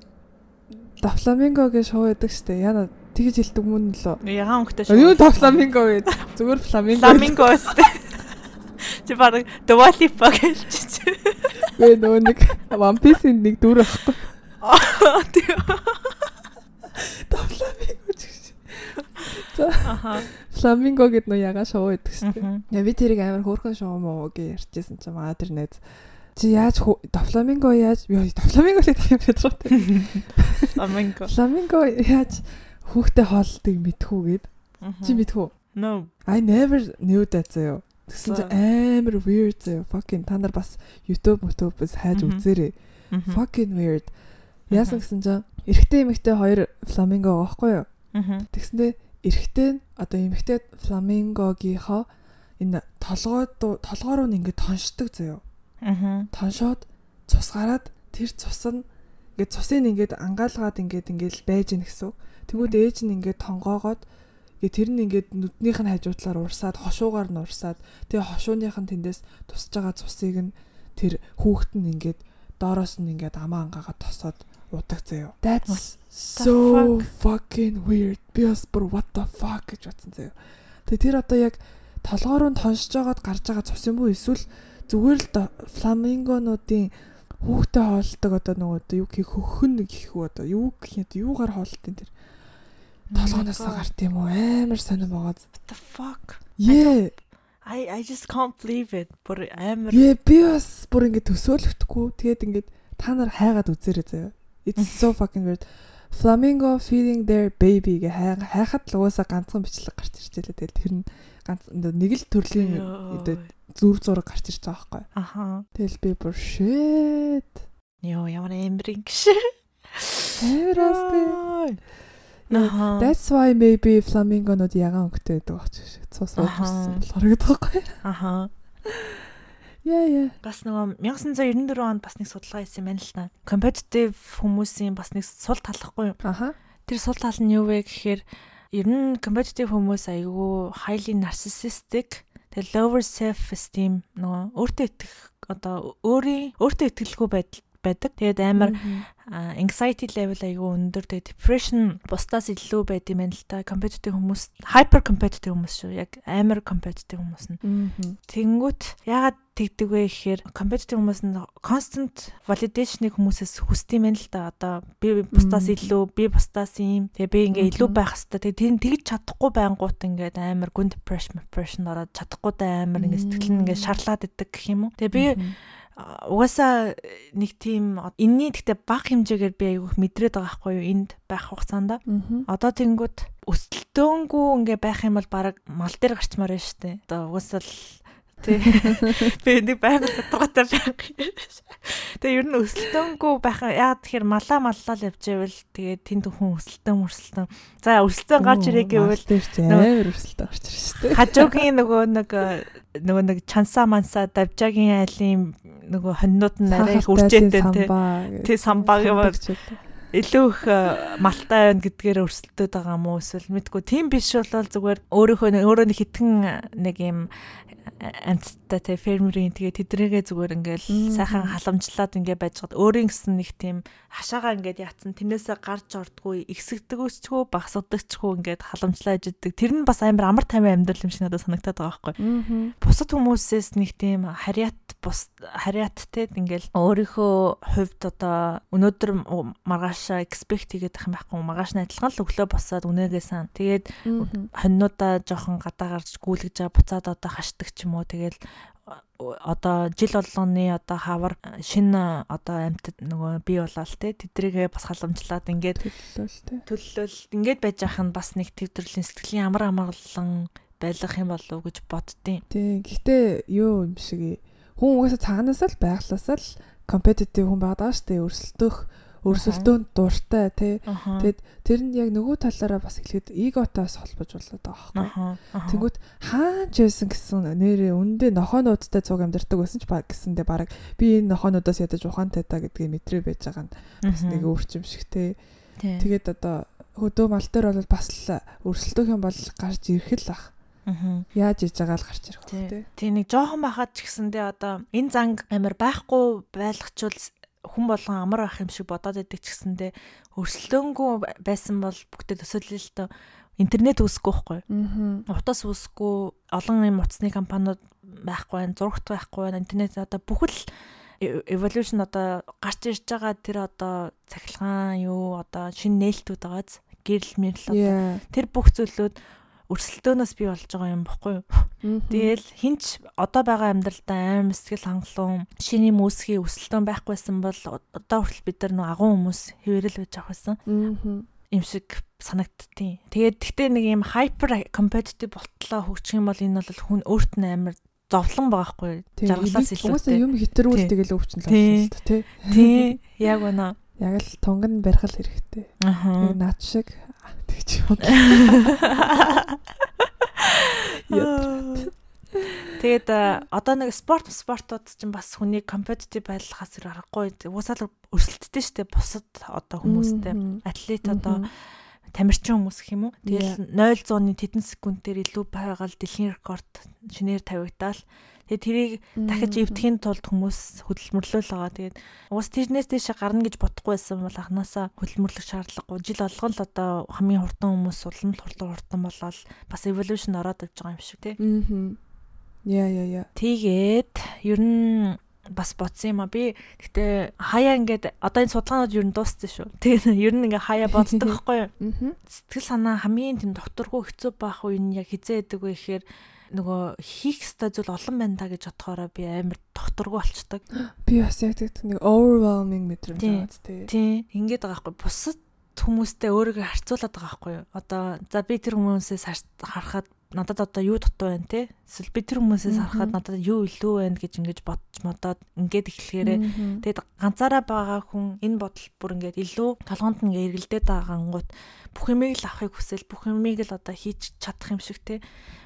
Дофламинго гэж шоу байдаг штэ. Яна тэгж хэлдэг мөн лөө. Ягаан өнгөтэй шоу. Юу дофламинго гэд. Зүгээр фламинго. Фламинго [LAUGHS] штэ. Чи баг Дуалипа гэлчих. Гэ нөгөө нэг One Piece-ийн нэг дүр байхгүй. Аа тийм. Дофламинго гэж. За. Аха. Фламинго гэд нөө ягаан шоу байдаг штэ. Я би тэрийг амар хөөрхөн шоу муу гэж ярьжсэн чинь маа тэр найз Чи яаж дофламинго яаж дофламинго л гэх юм ядраа те. Фламинго. Фламинго яаж хүүхдэд хооллдог мэдхүү гээд. Чи мэдхүү? No. I never knew that заяа. Тэгсэн чи амар weird заяа. Fucking та нар бас YouTube YouTube-с хайж үзээрэй. Fucking weird. Яасан гэсэн чи эрэгтэй эмэгтэй хоёр фламинго байхгүй юу? Тэгсэндээ эрэгтэй нь одоо эмэгтэй фламингогийнхоо энэ толгой толгой руу ингээд тоншдог заяа. Аа. Тоншоод цус гараад тэр цус нь ингээд цусыг ингээд ангаалгаад ингээд ингээд байж гин гэсэн. Тэгвэл ээж нь ингээд тонгоогоод ингээд тэр нь ингээд нүднийх нь хажуутлаар урсаад хошуугаар нь урсаад тэгээ хошууных нь тэндээс тусж байгаа цусыг нь тэр хүүхэд нь ингээд доороос нь ингээд амаа ангаагаад тосоод удаг заяа. That's so fucking weird. Би бас бүр what the fuck гэж бодсон заяа. Тэгээ тэр одоо яг толгоор нь тоншиж байгаад гарч байгаа цус юм уу эсвэл зүгээр л фламингонуудын хүүхдэд хоолдог одоо нөгөө юу гэх хөхөн гэх үү одоо юу гэх юм юугаар хоолтын тэр толгоноос гарт юм уу амар сонирн байгаа. What the fuck? Yeah. I I just can't believe it. Бүр амар. Yeah, би бас бүр ингэ төсөөлөхдөггүй. Тэгээд ингэ та нар хайгаад үзээрэй заяа. It's [LAUGHS] so fucking weird. Flamingo feeding their baby гэ хайхад л угаасаа ганцхан бичлэг гарч байлаа. Тэгэл тэр нь ганц нэг л төрлийн зүрх зураг гарч ирж байгаа байхгүй. Аха. Тэгэл би бүр shit Йоо ямар эмбрин гэж. Эвэрастэй. That's why maybe flamingo-нууд ягаан өнгөтэй байдаг бач шиг. Цус уурсан болохоор гэдэг байхгүй. Аха. Яа яа. Бас нөгөө 1994 онд бас нэг судалгаа хийсэн байна л та. Competitive хүмүүсийн бас нэг сул талахгүй юу? Аха. Тэр сул тал нь юу вэ гэхээр ер нь competitive хүмүүс айгүй highly narcissistic тэгээ lower self esteem нөгөө өөртөө итгэх одоо өөрийн өөртөө итгэлгүй байдал байдаг. Тэгээд амар anxiety level айгүй өндөр. Тэгээд depression бусдаас илүү байд юм байна л та. Competitive хүмүүс, hyper competitive хүмүүс шүү. Яг амар competitive хүмүүс нь. Тэнгүүт ягаад тэгдэг вэ гэхээр competitive хүмүүс нь constant validation-ыг хүмүүсээс хүсдэг юм байна л да. Одоо би бусдаас илүү, би бусдаас ийм. Тэгээ би ингээ илүү байх хэвээр. Тэгээ тэгж чадахгүй байнгут ингээд амар гүн depression, depression ороод чадахгүй амар ингээ сэтгэл нь ингээ шарлаад идэг гэх юм уу. Тэгээ би угаасаа нэг тийм энэний гэхдээ баг хэмжээгээр би айгүйх мэдрээд байгаа байхгүй юу энд байх хугацаанд. Одоо тэнгууд өсөлтөөнгүй ингээ байх юм бол баг мал дээр гарчмаар байна штэ. Одоо угаасаа л Тий. [LAUGHS] Би нэг байнга тодорхойтой байх. Тэгээ ер нь өсөлтөөнгүй байх. Яа тэгэхээр малаа маллаа л явж байвал тэгээ тэнд хүн өсөлтөн мөрсөлтөн. За өсөлтөн гарч ирээ гэвэл амар өсөлтөн гарч ирж штэ. Хажуугийн [LAUGHS] нөгөө нэг нөгөө нэг чансаа мансаа давжаагийн айлын нөгөө хоньнууд нь арай их үржээтэй тий. Тий самбаа гэмээр илүү их малтай байна гэдгээр өрсөлдөд байгаа юм уу эсвэл мэдгүй. Тийм биш бол зүгээр өөрийнхөө өөрөө нэг хитгэн нэг юм амттай те фермерийн тэгээ тэдрээгээ зүгээр ингээл сайхан халамжлаад ингээ байж гад өөрийн гэсэн нэг тийм хашаага ингээд яатсан тэрнээсээ гарч ордгүй ихсэгдэгөөсчгүй багсагдагчгүй ингээд халамжлаад ижиддэг тэр нь бас амар амар тайван амьдрал юм шиг надад санагтаад байгаа байхгүй. Бусад хүмүүсээс нэг тийм харьяат бус харьяат те ингээл өөрийнхөө хувьд одоо өнөөдөр маргаашаа экспект хийгээд ах юм байхгүй маргааш нь адилхан л өглөө босоод үнээгээ сан тэгээд хоньнуудаа жоохон гадаа гарч гүйлгэж байгаа буцаад одоо хашдаг ч юм уу тэгэл одоо жил болгоны одоо хавар шинэ одоо амьтад нөгөө бий болоод те тэдрийгээ бас халамжлаад ингээд төлөлөөл ингээд байж ах нь бас нэг төв төрлийн сэтгэлийн амар амарлан байлгах юм болов уу гэж боддیں۔ Тий. Гэхдээ юу юм шиг хүн угаасаа цагаанаас л байглаасаа л компетитив хүн байгаа шүү дээ. Өрсөлдөх өрсөлдөөнд дуртай тий. Тэгэд тэр нь яг нөгөө талаараа бас эхлээд эготоос холбож болоод байгаа байхгүй. Тэнгүүт хаач байсан гэсэн нэрээ үндэ нохоонуудтай цуг амьдардаг байсан ч баг гэсэндээ баг би энэ нохоонуудаас ядаж ухаантай та гэдгийг мэдрээ байж байгаа нь бас нэг өөрчим шиг тий. Тэгээд одоо хөдөө мал дээр бол бас л өрсөлдөх юм бол гарч ирэх л ах. Яаж иж байгаа л гарч ирэх байх тий. Тий нэг жоохон байхад ч гэсэндээ одоо энэ занг амар байхгүй байлгачвал хүн болгон амар байх юм шиг бодоод байдаг ч гэсэндээ өрсөлдөөнгүй байсан бол бүгдээ төсөөлөл л тоо интернет үүсэхгүй байхгүй. Утас үүсэхгүй олон юм утасны компаниуд байхгүй байна, зурагт байхгүй байна, интернет одоо бүхэл evolution одоо гарч ирж байгаа тэр одоо цахилгаан юу одоо шинэ нээлтүүд байгааз гэрэл мэрэл одоо тэр бүх зүйлүүд өрсөлдөөнөөс бий болж байгаа юм бохгүй юу. Тэгэл хинч одоо байгаа амьдралдаа аим сэтгэл хангалуун шиний мөсгийн өсөлтөн байхгүйсэн бол одоо хүртэл бид нар нэг агуу хүмүүс хэвэрэл байж авах байсан. Им шиг санагдтiin. Тэгээд гэхдээ нэг юм hyper competitive болтлоо хөгжих юм бол энэ бол хүн өөрт нь амар зовлон байгаа хгүй жаргалаас илүү. Хүмүүсээ юм хитрүүл тэгэл өвчин л байна шүү дээ, тий. Тий. Яг үнэ. Яг л тунган барих хэрэгтэй. Аа. Наад шиг тэгж юм. [LAUGHS] Тэгээд одоо нэг спорт спортууд чинь бас хүний компетитив байдлахаас зэр аргагүй. Уусаал өрсөлддөг штеп бусад одоо хүмүүстэй атлет одоо тамирчин хүмүүс гэх юм уу. Тэгэл 0 100-ны тэдэн секундээр илүү байгаал дэлхийн рекорд шинээр тавигдаал. Тэгээд тэрийг дахиж эвдэхийн тулд хүмүүс хөдөлмөрлөл байгаа. Тэгээд уус тэрнээс дэше гарна гэж бодохгүй байсан бол анханасаа хөдөлмөрлөх шаардлагагүй. Жил болгон л одоо хамгийн хурдан хүмүүс улам хурдан хурдан болоод бас evolution ороод ивж байгаа юм шиг тий. Аа. Яа яа яа. Тэгээд ер нь бас бодсон юм а би гэтээ хаяа ингээд одоо энэ судалгаанууд ер нь дууссан шүү. [LAUGHS] Тэгээд ер нь ингээ хаяа боддог байхгүй юу? Сэтгэл санаа хамгийн тийм докторгүй хэцүү байх үе нь яг хизээ идэг вэ гэхээр нөгөө хийх ёстой зүйл олон байна та гэж бодохоороо би амар докторгүй болчдөг. [GASPS] Би бас яг тэгт нэг overwhelming мэдрэмж аваад тий. Тий. Ингээд байгаа байхгүй. Бусад хүмүүстэй өөрийгөө харьцуулаад байгаа байхгүй юу? Одоо за би тэр хүмүүсээс харахад надад одоо юу дутуу байна те эсвэл би тэр хүмүүсээс харахад надад юу илүү байна гэж ингэж бодож модоод ингээд эхлэхээрээ тэгээд ганцаараа байгаа хүн энэ бодол бүр ингээд илүү толгоонд нь эргэлдээд байгаа гангууд бүх юмыг л авахыг хүсэл бүх юмыг л одоо хийж чадах юм шиг те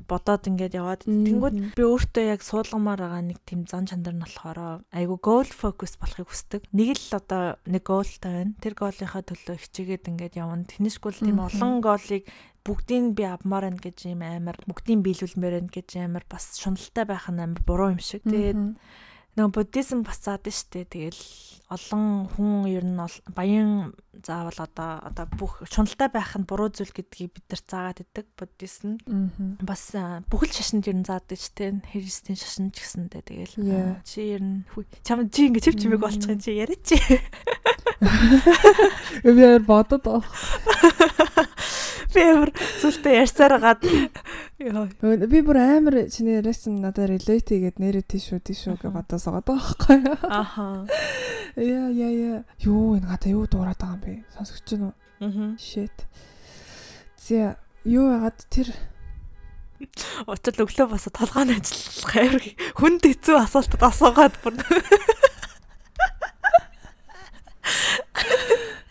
бодоод ингээд яваад тэнгууд би өөртөө яг суулгамаар байгаа нэг тийм зан чанар нь болохоор айгу goal focus болохыг хүсдэг. Нэг л одоо нэг goalтай байна. Тэр goal-ийнхаа төлөө хичээгээд ингээд явна. Тэнэшгүй л тийм олон goal-ыг бүгдийг би авмаар байна гэж юм амар бүгдийг биелүүлмээр байна гэж амар бас шуналтай байх нь амар буруу юм шиг. Тэгээд нөгөө буддизм бас заадаг штэ. Тэгэл олон хүн ер нь баян заавал одоо одоо бүх шуналтай байх нь буруу зүйл гэдгийг бид нар заагаад идэг буддизм. Бас бүхэл шашинд ер нь заадаг штэ. Христийн шашин ч гэсэндээ тэгэл чи ер нь чам чи ингэ чив чимэг болчих юм чи яриач. [LAUGHS] Би яар бодод. [LAUGHS] Би амар зүйлтэй ярьсаар гад. Би бүр амар чиний ярьсан надад relate хийгээд нэрээ тийшүү тийшүү гэж бодосоо байгаа байхгүй? Аха. Яа яа яа. Юу энэ гадаа юу дуурайд байгаа юм бэ? Сонсогч нь уу? Аа. Shit. Зя юу яагаад тэр Очол өглөө босоо толгойн ажиллах амар хүнд хэцүү асуултад асуугаад бүр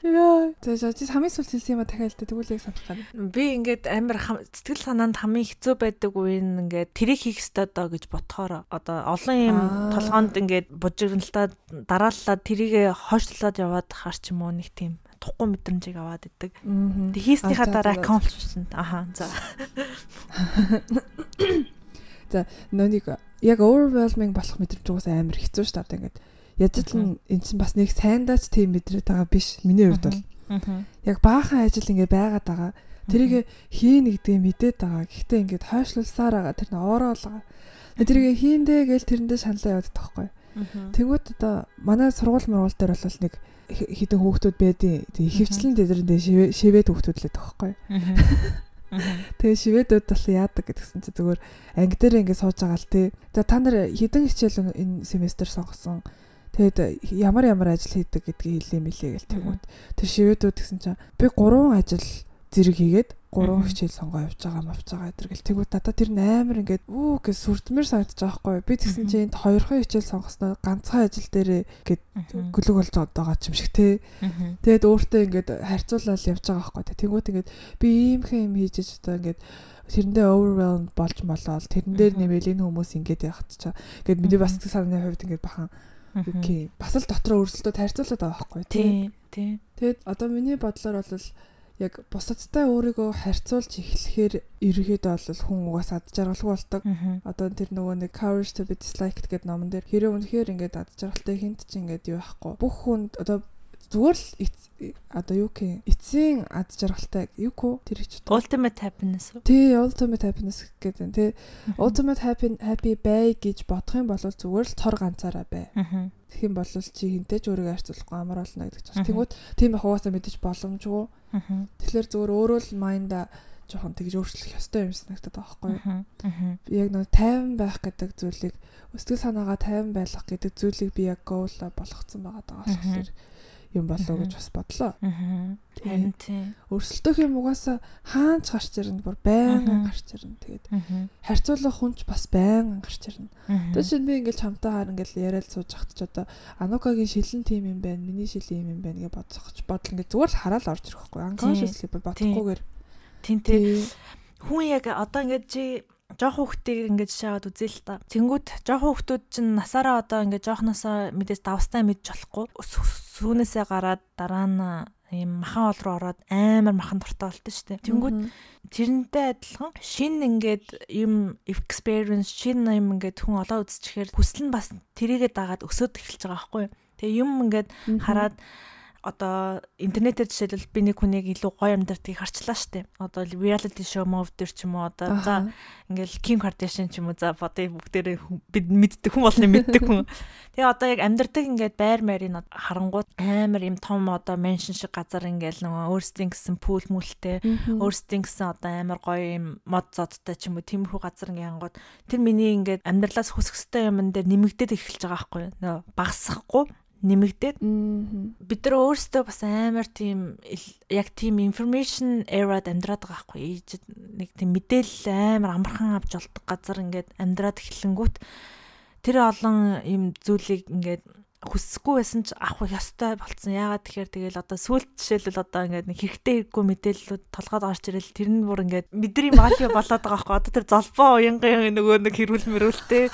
Яа. За за чи хамгийн сүүл хэлсэн юм а дахиад л тэгвэл яг санах гад. Би ингээд амар сэтгэл санаанд хамгийн хэцүү байдаг үе нь ингээд тэрийг хийх ёстой доо гэж ботхоор одоо олон юм толгоонд ингээд бужигналтай дарааллаад тэрийг хойшлуулад яваад хаар ч юм уу нэг тийм тухгүй мэдрэмжийг аваад идэг. Тэг хийснийхаа дараа accomplishment аха за. [COUGHS] За нөөник яг overwhelming болох мэдрэмж угаасаа амар хэцүү шүү дээ ингээд Яжил нь эн чинь бас нэг сайндаач тийм мэдрээд байгаа биш. Миний хувьд бол. Яг баахан ажил ингээ байгаад байгаа. Тэрийг хийн гэдгийг мэдээд байгаа. Гэхдээ ингээд хойшлуулсаар байгаа. Тэр нь ороол байгаа. Тэрийг хийндэ гэж тэрэндээ шаналаа яваад тахгүй. Тэнгүүд одоо манай сургууль мургуул дээр бол нэг хитэн хүүхдүүд байдیں۔ Тэг ихэвчлэн тэдэрэндээ шивэд хүүхдүүд л тахгүй. Тэгээ шивэдүүд бол яадаг гэдгсэн чи зүгээр анги дээр ингэ сууж байгаа л тий. За та нар хідэн хичээл энэ семестр сонгосон Тэгээд ямар ямар ажил хийдэг гэдгийг хэлээ мэлээ гэл тэгмүүд. Тэр шивэдүүд гэсэн чинь би 3 ажил зэрэг хийгээд 3 хичээл сонгоо явж байгаа мавж байгаа гэдэг л тэгвэл надад тэр амар ингээд үү гэж сүрдмэр санагдаж байгаа байхгүй би тэгсэн чинь энд хоёрхан хичээл сонгосноо ганцхан ажил дээр гээд гүлэг болж байгаа юм шиг те. Тэгээд өөртөө ингээд харьцуулаад явж байгаа байхгүй тэгвэл ингээд би иймхэн юм хийж одоо ингээд тэрэндээ overwhelmed болж молоод тэрэн дээр нэмэл энэ хүмүүс ингээд явах чаа. Ингээд миний бас санааны хувьд ингээд бахан Окей. Бас л дотроо өрсөлдөө тарьцуулаад байгаа байхгүй тий. Тий. Тэгэд одоо миний бодлоор бол яг бусадтай өөрийгөө харьцуулж эхлэхээр ерөөхдөө бол хүн угаас ад жаргалгүй бол ตก. Одоо тэр нөгөө нэг courage to be disliked гэдэг номон дээр хэрэв үнэхээр ингээд ад жаргалтай хинт ч ингээд юу байхгүй. Бүх хүн одоо зүгээр л одоо юу гэх эцсийн ад жаргалтай юу көө тэр ч ultimate happiness тий ultimate happiness гэдэг тий. Ultimate happy happy бай гэж бодох юм бол зүгээр л цор ганцаараа бай. Тэгэх юм бол чи хинтэй ч өөрийгөө харьцуулахгүй амар болно гэдэг чинь тэнгүүд тийм их угаасаа мэдэж боломжгүй. Тэгэхээр зүгээр өөрөө л майнда жоохон тэгж өөрчлөх ёстой юм санагдаад байгаа байхгүй юу. Яг нэг тайван байх гэдэг зүйлийг өсгөл санаагаа тайван байлгах гэдэг зүйлийг би яг гоол болгоцсон байгаа даа болохоор юм болоо гэж бас бодлоо. Тийм. Өрсөлдөх юм угаасаа хаанч гарч ирнэ, бүр байнга гарч ирнэ. Тэгээд харьцуулах хүнч бас байнга гарч ирнэ. Тэгээд чинь би ингээл чамтай хаар ингээл яриад сууж ахт ч одоо Анукагийн шилэн тим юм байна, миний шилэн юм юм байна гэж бодсоч бодол ингээд зүгээр л хараад орж ирэх байхгүй. Unconsciously бодохгүйгээр. Тийм. Хүн яг одоо ингээд чи жоох хүүхдийг ингэж шаагаад үзээ л та. Тэнгүүд жоох хүүхдүүд чинь насаараа одоо ингэж жоохносоо мэдээс давстай мэдж болохгүй. Сүүнээсээ гараад дараа нь ийм махан ол руу ороод амар махан дуртай болтой шүү дээ. Тэнгүүд тэрнтэй адилхан шин ингээд юм experience шин юм ингээд хүн олоо үзчихээр хүсэл нь бас тэрийгэ дагаад өсөд эхэлж байгаа байхгүй. Тэгээ юм ингээд хараад mm -hmm одоо интернетээр жишээлбэл би нэг хүнийг илүү гоё амьдартыг харчлаа штэ. Одоо reality show move дээр ч юм уу одоо за ингээл Kim Kardashian ч юм уу за бодё бүгдээрээ бид мэддэг хүн болно мэддэг хүн. [LAUGHS] Тэгээ одоо яг амьдардаг ингээд байр маягийн харангууд амар юм том одоо меншин шиг газар ингээл нөгөө өөрсдийн гэсэн пул мүлтэй өөрсдийн гэсэн одоо амар гоё юм мод зодтой ч юм уу тиймэрхүү газар ингээд ангууд тэр миний ингээд амьдралаас хүсэх ёстой юмн дээр нэмэгдээд эхэлж байгаа байхгүй юу. Нөгөө багсахгүй нэмэгдээд бид нар өөрсдөө бас амар тийм яг тийм information era-д амьдраад байгаа хгүй нэг тийм мэдээлэл амар амархан авч олдог газар ингээд амьдраад эхлэнгүүт тэр олон юм зүйлийг ингээд хүсэхгүй байсан ч авах ёстой болцсон. Яагаад тэгэхээр тэгэл одоо сүлт жишээлбэл одоо ингээд нэг хэрэгтэй хэрэггүй мэдээллүүд толгойд гарч ирэл тэр нь бүр ингээд бидний малио болоод байгаа байхгүй. Одоо тэр золбоо уянгийн нөгөө нэг хэрүүл мөрүүлтэй.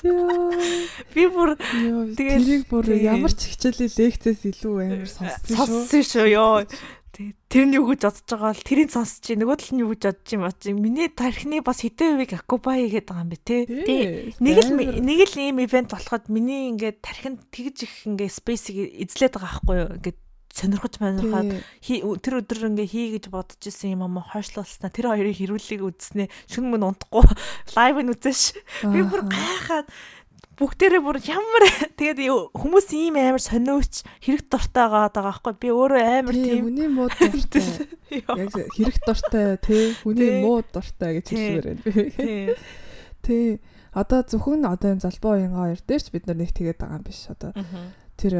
Би бүр тэгээд тэрийг бүр ямар ч хичээлийн лекцээс илүү амар сонссон шүү. Сонссон шүү ёо. Тэр нь юу гэж бодож байгаа бол тэрийг сонсож чи нөгөө тал нь юу гэж бодож юм бач. Миний тархины бас хэдэн хувийг акубай гэдэг байгаа юм бэ те. Нэг л нэг л ийм ивент болоход миний ингээд тархинд тэгж их ингээд спейсийг эзлээд байгаа байхгүй юу. Ингээд сонирхож манайхаад тэр өдөр ингээ хий гэж бодож исэн юм аа хойшлуулснаа. Тэр хоёрыг хэрүүлийг үзснээ шүн мөн унтахгүй. [LAUGHS] Лайв нь үзээш би бүр гайхаад. Бүгдээрээ бүр ямар [LAUGHS] тэгээд хүмүүс ийм амар сониуч хэрэг дуртай байгаа байхгүй би өөрөө амар тийм хүний муу дуртай. [LAUGHS] Яг хэрэг дуртай тий. Хүний муу дуртай гэж хэлмээр байна. Би тий. Одоо зөвхөн одоо энэ залбоо уянгаа хоёр дээр ч бид нар нэг тэгээд байгаа юм биш одоо тэр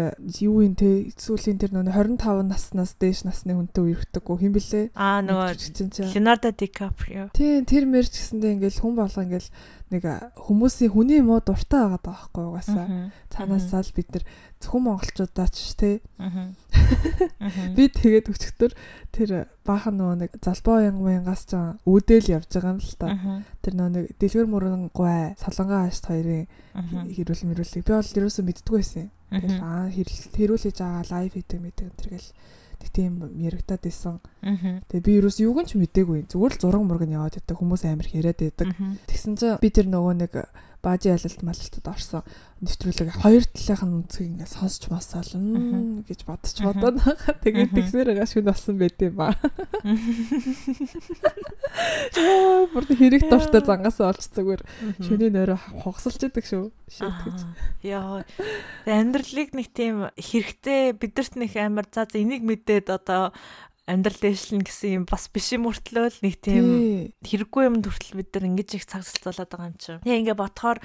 юу юм те сүүлийн тэр нөө 25 наснаас дээш насны хүнтэй үерхдэггүй хэм блэ аа нөгөө Leonardo DiCaprio тийм тэр мэрч гэсэндээ ингээл хүн болго ингээл нэг хүмүүсийн хүний муу дуртай байгаа даа байхгүй угаасаа. Цаанаасаа л бид нар зөвхөн монголчуудаа ч тий. Би тэгээд өчтөр тэр баахан нөгөө нэг залбоо янгаас ч үүдэл явж байгаа юм л та. Тэр нөгөө нэг дэлгэр мөрөн гуй солонгоо хашт хоёрын хэрүүл мөрүүлийг би бол ерөөсөө мэддгүй байсан. Тэгээд аа хэрүүлж байгаа лайв хийдэг мэдэг тэргээл тийм яригадаад исэн. Тэгээ би юус юуг ч мдээгүй. Зүгээр л зураг мураг нь яваад байдаг. Хүмүүс амар яриад байдаг. Тэгсэн чинь би тэр нөгөө нэг баажи алалт малалтад орсон нэвтрүүлэг хоёр талынх нь үнцгийг ингээд сонсч масаал гэж бодож бодоод байгаа. Тэгээд тэгсээр байгаа шүн болсон байт юм ба. [LAUGHS] Яа, бүр хэрэг дуртай зангасаа олж зүгээр шөний нойроо хогсолж идэг шүү. Шийт гэж. Яа. Амьдралыг нэг тийм хэрэгтэй бидэрт нэг амар за энийг мэдээд одоо амьдрал дэвшлэн гэсэн юм бас биш юм өртлөө л нэг тийм хэрэггүй юм төртөл бид нар ингэж их цаг зарцуулаад байгаа юм чинь. Тэгээ ингээ ботхоор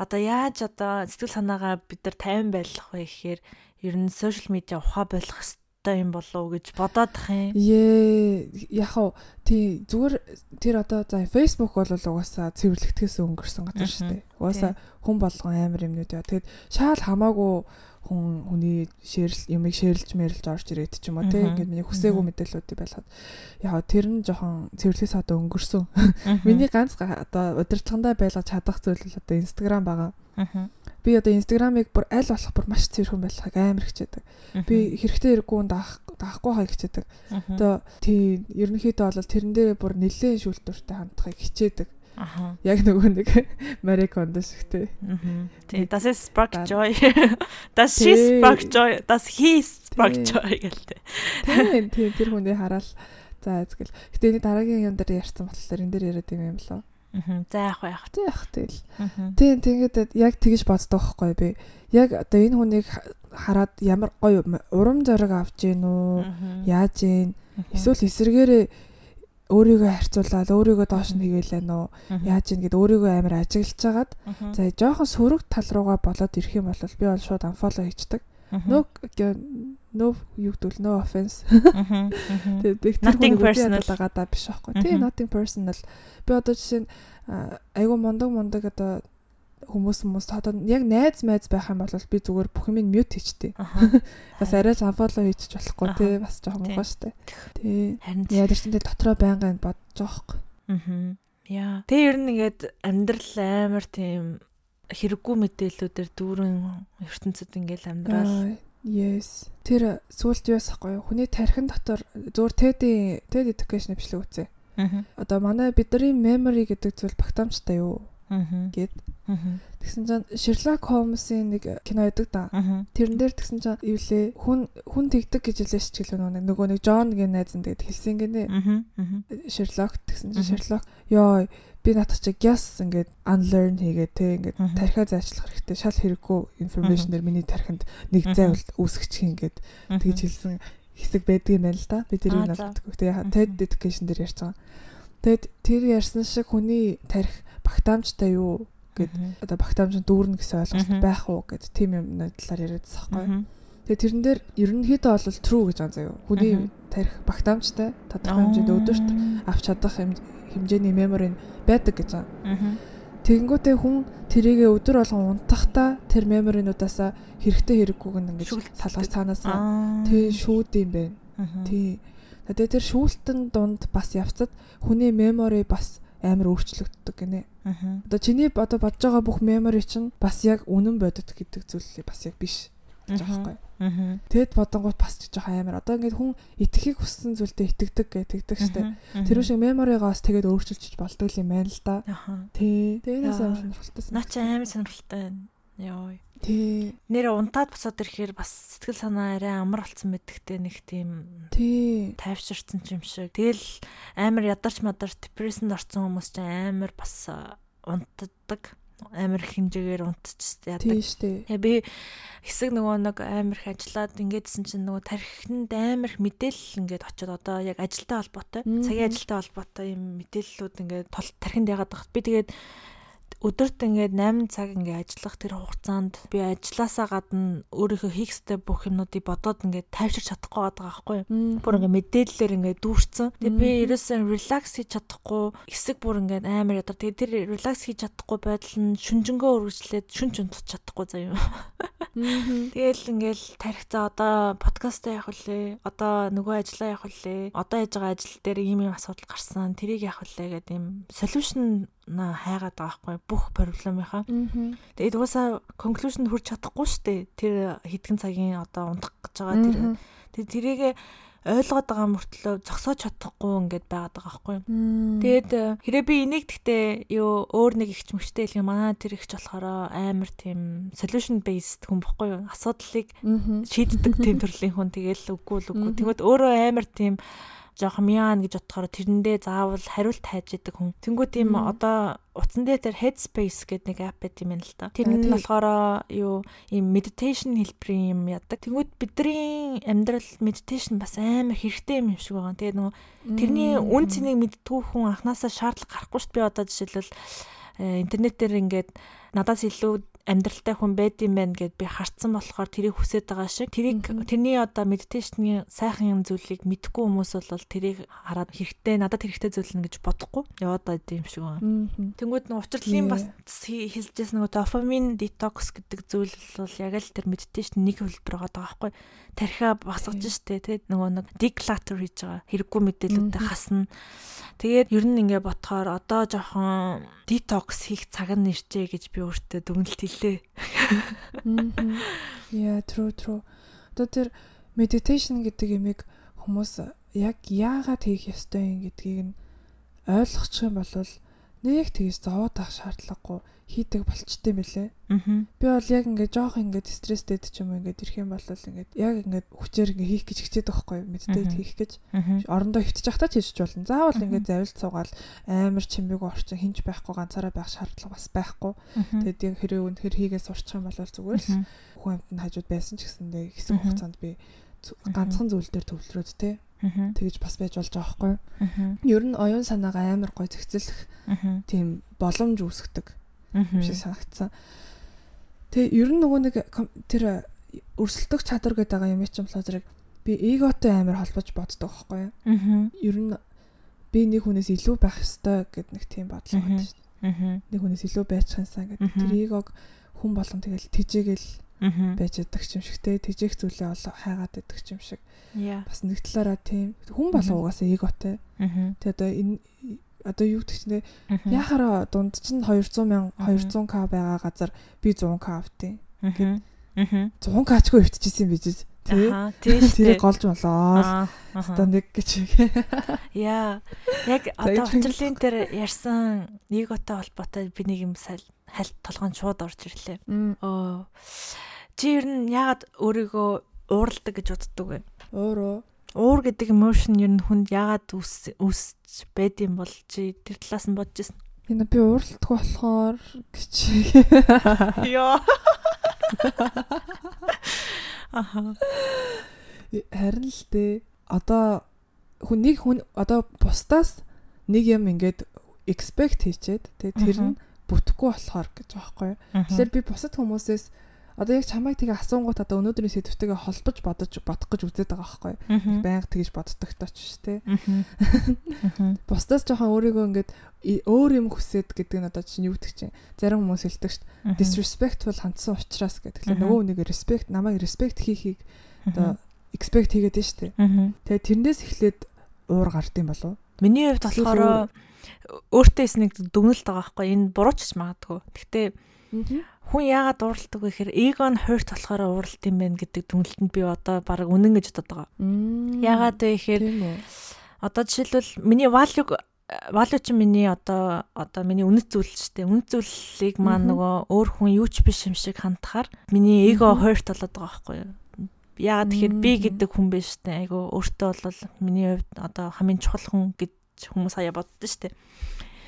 одоо яаж одоо сэтгэл санаагаа бид нар тайван байлгах вэ гэхээр ер нь сошиал медиа ухаа болох хэрэгтэй юм болов уу гэж бодоод тах юм. Ее яг уу тий зүгээр тэр одоо за Facebook бол угаасаа цэвэрлэгдэхээс өнгөрсөн газар шүү дээ. Угаасаа хүн болгон амар юмнууд яа. Тэгэд шаал хамаагүй хүн хүний шээрл юмыг шээрлж мэрэлж орж ирээд ч юм уу тийм ингээд миний хүсээгүй мэдээллүүд байлгаад яа тэр нь жоохон цэвэрлээс одоо өнгөрсөн. Миний ганц одоо удирдлагандаа байлгаж чадах зүйл бол одоо Instagram байгаа. Би одоо Instagram-ыг бүр аль болох бүр маш цэвэрхэн байлгахыг амар хичээдэг. Би хэрэгтэй хэрэггүй даах даахгүй хай хичээдэг. Одоо тийм ерөнхийдөө бол тэрэн дээр бүр нэлээд шүүлтүртэй хандахыг хичээдэг. Аха. Яг нөгөө нэг Marie Kondo шиг тий. Мм. [LAUGHS] Тий, das ist spark joy. Das she spark joy. Das he spark joy гэлтэй. Тий, тий тэр хүнийг хараад за эзгэл. Гэтэ энэ дараагийн юм дээр ярьсан болохоор энэ дээр яриад юм юм лөө. Аа. За яах вэ. Тий яах тэгэл. Тий тэгээд яг тэгэж боддог байхгүй би. Яг одоо энэ хүнийг хараад ямар гоё урам зориг авч гин үү? Яаж гин? Эсвэл эсэргээрээ өөрийгөө харьцуулаад өөрийгөө доош нь хийгээл нөө яаж ийн гэд өөрийгөө амар ажиглаж хагаад за жоохон сөрөг тал руугаа болоод ирэх юм бол би бол шууд unfollow хийчихдэг. Нөө нөө юу гэдвэл no offense. Тэгээд nothing personal байгаа даа биш аахгүй. Тэгээ nothing personal. Би одоо жишээ нь айгу мундаг мундаг одоо хүмүүс хүмүүс одоо яг найз майз байх юм бол би зүгээр бүх юм мьют хийчтэй. [LAUGHS] Бас арайч unfollow хийчих болохгүй тий бас жоохон муухай штэ. Тий. Яг ч тийм дотроо байнгын бодож байгаа юм. Яа. Тэ ер нь ингээд амьдрал амар тийм хэрэггүй мэдээллүүдээр дүүрэн ертөнцид ингээл амьдрал Yes. Тэр сүулт юу ясахгүй хүний тархин дотор зөөр TED TED education бичлэг үзье. Одоо манай бидний memory гэдэг зүйл багтаамжтай юу? Гэд. Тэгсэн чинь Sherlock Holmes-ийн нэг кино байдаг да. Тэрэн дээр тэгсэн чинь юу лээ? Хүн хүн тэгдэг гэж хэлээш ч гэлээ нөгөө нэг John гээ найз нь тэгээд хэлсэн гинэ. Sherlock тэгсэн чинь Sherlock ёо би надад чи guess ингээд unlearn хийгээ те ингээд тархиа зайчлах хэрэгтэй. Шал хэрэггүй information дээр миний тархинд нэг зай үүсгэж ингээд тэгж хэлсэн хэсэг байдгийн байна л да. Би тэрийг нададгүй. Тэгээ TED education дээр ярьж байгаа. Тэгэд тэр ярьсан шиг хүний тарих багтаамжтай юу гэд одоо багтаамж дүүрнэ гэсэн ойлголт байх уу гэд тийм юм талаар яриад байгаа байхгүй. Тэгээ тэрэн дээр ерөнхийдөө бол true гэж байгаа заяа. Хүний тарих багтаамжтай тодорхой хэмжээнд өдөрт авч чадах хэмжээний мемори байдаг гэж байгаа. Тэгэнгүүтээ хүн тэрийгэ өдөр болгон унтахдаа тэр меморинуудаасаа хэрэгтэй хэрэггүйг нь ингэж салгаж цаанаасаа тий шүүд юм байна. Тий. Тэгээ тэр шүүлтэн дунд бас явцад хүний мемори бас амар өөрчлөгддөг гинэ. Одоо чиний одоо бодож байгаа бүх мемори чинь бас яг үнэн бодит гэдэг зүйл бас яг биш гэж байгаа байхгүй. Тэгэд бодонгууд бас ч жоох амар. Одоо ингээд хүн итгэхийг хүссэн зүйлдээ итгэдэг гэдэг штэ. Тэр шиг бас тэгээд өөрчилчих болдог юм байна л да. Тий. Тэгээс амар сонирхолтой. Наа чи амар сонирхолтой байна. Йоо. Тий. Нэр унтаад босоод ирэхээр бас сэтгэл санаа арай амар болсон мэддэгтэй нэг тийм тий тайвширсан юм шиг. Тэгэл амар ядарч мадарч депрессэнд орсон хүмүүс ч амар бас унтдаг амар хэмжээгээр унтчих яадаг. Тийм шүү дээ. Би хэсэг нөгөө нэг амар их ажиллаад ингээдсэн чинь нөгөө тархинд амар их мэдээлэл ингээд очиод одоо яг ажилтай холбоотой, цагийн ажилтай холбоотой юм мэдээллүүд ингээд тархинд ягаад байгаа. Би тэгээд өдөрт ингээд 8 цаг ингээд ажиллах тэр хугацаанд би ажилласаа гадна өөрийнхөө хийх ёстой бүх юмнуудыг бодоод ингээд тайвширч чадахгүй байгаа байхгүй юу. Бүр ингээд мэдээллээр ингээд дүүрсэн. Тэгээ би ерөөсөө релакс хийж чадахгүй эсэг бүр ингээд амар ядар. Тэгээ тэр релакс хийж чадахгүй байдал нь шүнжэнгөө үргэлжлээд шүнж унтах чадахгүй заяа. [LAUGHS] Тэгээл ингээд тарихцаа одоо подкаст явах үлээ. Одоо нөгөө ажиллаа явах үлээ. Одоо яж байгаа ажил дээр ийм юм асуудал гарсан. Тэрийг явах үлээ гэдэг юм solution на хайгаад байгаа байхгүй бүх проблемынхаа. Тэгээд угаасаа conclusion хүрч чадахгүй шүү дээ. Тэр хэдхэн цагийн одоо унтах гэж байгаа тэр. Тэгээд тэрийг ойлгоод байгаа мөртлөө зогсоож чадахгүй ингээд байгаад байгаа байхгүй. Тэгээд хэрэг би энийг гэхдээ юу өөр нэг ихч мөчтэй хэлэх манай тэр ихч болохоор амар тийм solution based хүн бохгүй юу? Асуудлыг шийддэг тийм төрлийн хүн тэгэл үгүй л үгүй. Тэгмэд өөрөө амар тийм жоохон мяан гэж бодохоор тэрэндээ заавал хариулт хайж идэг хүн. Тэнгүү тийм одоо утсан дээр тэр headspace гэдэг нэг app байт юм байна л та. Тэр нь болохоор юу ийм meditation хэлбэрийн юм ядаг. Тэнгүүд бидний амьдрал meditation бас амар хэрэгтэй юм шиг байгаа. Тэгээ нөгөө тэрний үн цэнийг мэдтгүү хүн анханасаа шаардлага гарахгүй шүү дээ. Би одоо жишээлбэл э, интернетээр ингээд надаас илүү амьдралтай хүн байд юм байна гэд би харцсан болохоор тэрийг хүсэж байгаа шиг тэрийг тэрний одоо медитейшны сайхан зүйлийг мэдгүй хүмүүс бол тэрийг хараад хэрэгтэй надад хэрэгтэй зүйл нь гэж бодохгүй. Яваад байд юм шиг байна. Тэнгүүд нэг учирлын бас хэлжээс нэг дофамин детокс гэдэг зүйл бол яг л тэр медитейшн нэг хөлбөр байгаа байхгүй. Тархиа басгаж штэ тэгээд нөгөө нэг declutter хийж байгаа хэрэггүй мэдээлэлүүдтэй хасна. Тэгээд ер нь ингээ ботхоор одоо жоохон detox хийх цаг нь ирчээ гэж би өөртөө дүгнэлт хэлээ. Yeah, true true. Одоо тэр meditation гэдэг ямиг хүмүүс яг яагаад хийх ёстой юм гэдгийг нь ойлгочих юм бол нэг тэгж зовоод авах шаардлагагүй хийдэг болчтой билэ. Би бол яг ингээд жоох ингээд стресстэй ч юм уу ингээд ирэх юм бол ингээд яг ингээд хүчээр ингээд хийх гэж хичээд байхгүй медитейт хийх гэж. Орондоо хөвтөж явахтаа ч хийж болно. Заавал ингээд завилт суугаал амар чимээг орчин хинж байхгүй ганцаараа байх шаардлага бас байхгүй. Тэгээд яг хэрэг үнэхэр хийгээс сурчих юм бол зүгээр л хүн амтнд хажууд байсан ч гэсэндээ хэсэг хугацаанд би ганцхан зүйл дээр төвлөрөөд те. Тэгэж бас байж болж байгаа байхгүй. Ер нь оюун санаагаа амар гой зэгцэлэх тийм боломж үүсгдэг шиг санагдсан. Тэгээ ер нь нөгөө нэг тэр өрсөлдөх чадвар гэдэг байгаа юм чинь болохоор зэрэг би эготой амар холбож боддог байхгүй юу. Аа. Ер нь би нэг хүнээс илүү байх ёстой гэд нэг тийм бодлого байна шүү дээ. Нэг хүнээс илүү байцгаансан гэдэг. Тэр эгог хүн болгон тэгэл тэжээгэл байж яддаг юм шиг те тэжээх зүйлээ олоо хайгаад байдаг юм шиг. Бас нэг талаараа тийм хүн болго угаасаа эготой. Тэгээ одоо энэ одоо юу гэдэг чинь яхаараа дунд чинь 200 мянга 200 к байгаа газар би 100 к автیں۔ Аа. 100 к-чгүй өвтчихсэн юм биш үү? тий. Тэр голж болоо. Нэг гэж. Яа. Яг [LAUGHS] одоо хүчрлийн дээр ярьсан нэг отой холбоотой би нэг юм хальт толгойн шууд орж ирлээ. Оо. Чи ер нь яагаад өөрийгөө уурладаг гэж боддог вэ? Өөрөө уур гэдэг emotion ер нь хүнд яагаад үсч байд юм бол чи тэр талаас нь бодож ирсэн. Энэ би ууралтгүй болохоор гэж. Йоо. Аха. Харин л дээ. Одоо хүн нэг хүн одоо бусдаас нэг юм ингээд expect хийчээд тэгээ тэр нь бүтэхгүй болохоор гэж байгаа байхгүй. Тэгэхээр би бусад хүмүүсээс одоо яг чамайг тэгээ асуунгууд одоо өнөөдрийн сэдвтэйгээ холбож бодож бодох гэж үзээд байгаа байхгүй. Байнга тэгж боддог тооч ш тэ. Бусдаас жоохон өөрийгөө ингээд өөр юм хүсээд гэдэг нь одоо чинь юу гэдэг чинь зарим хүмүүс хэлдэг ш. Disrespectful хандсан учраас гэдэг. Тэгэхээр нөгөө хүнийг respect намайг respect хийхийг одоо expect хийгээд нь ш тэ. Тэгээ тэрнээс эхлээд уур гардыг болов. Миний хувьд болохоор өөртөөс нэг дүгнэлт байгаа байхгүй энэ бурууч ч магадгүй. Гэхдээ хүн яагаад ууралдаг вэ гэхээр эго нь хойрт болохоор ууралт юм байна гэдэг дүгнэлтэнд би одоо баг үнэн гэж боддог байгаа. Яагаад вэ гэхээр одоо жишээлбэл миний value value чи миний одоо одоо миний үнэт зүйл ч тийм үнэт зүйлийг маань нөгөө өөр хүн юу ч биш юм шиг хандахаар миний эго хойрт болоод байгаа байхгүй юу? Яагаад тэгэхээр би гэдэг хүн биш тийм айгу өөртөө бол миний хувьд одоо хамгийн чухал хүн гэж хүмүүс хаяа боддоо шүү дээ.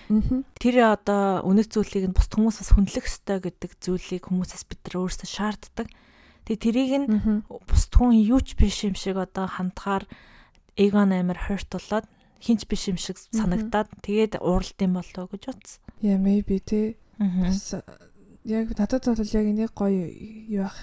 Тэр одоо үнэт зүйлийг нь бусд хүмүүсээс хүндлэх ёстой гэдэг зүйлийг хүмүүсээс бид нар өөрсдөө шаарддаг. Тэгээ тэрийг нь бусд хүн юу ч биш юм шиг одоо хандгаар эгон амар хойрт болоод хинч биш юм шиг санагдаад тэгээд ууралт юм болоо гэж бодсон. Yeah maybe тий. Бас яг надад бол яг энийг гоё юу ах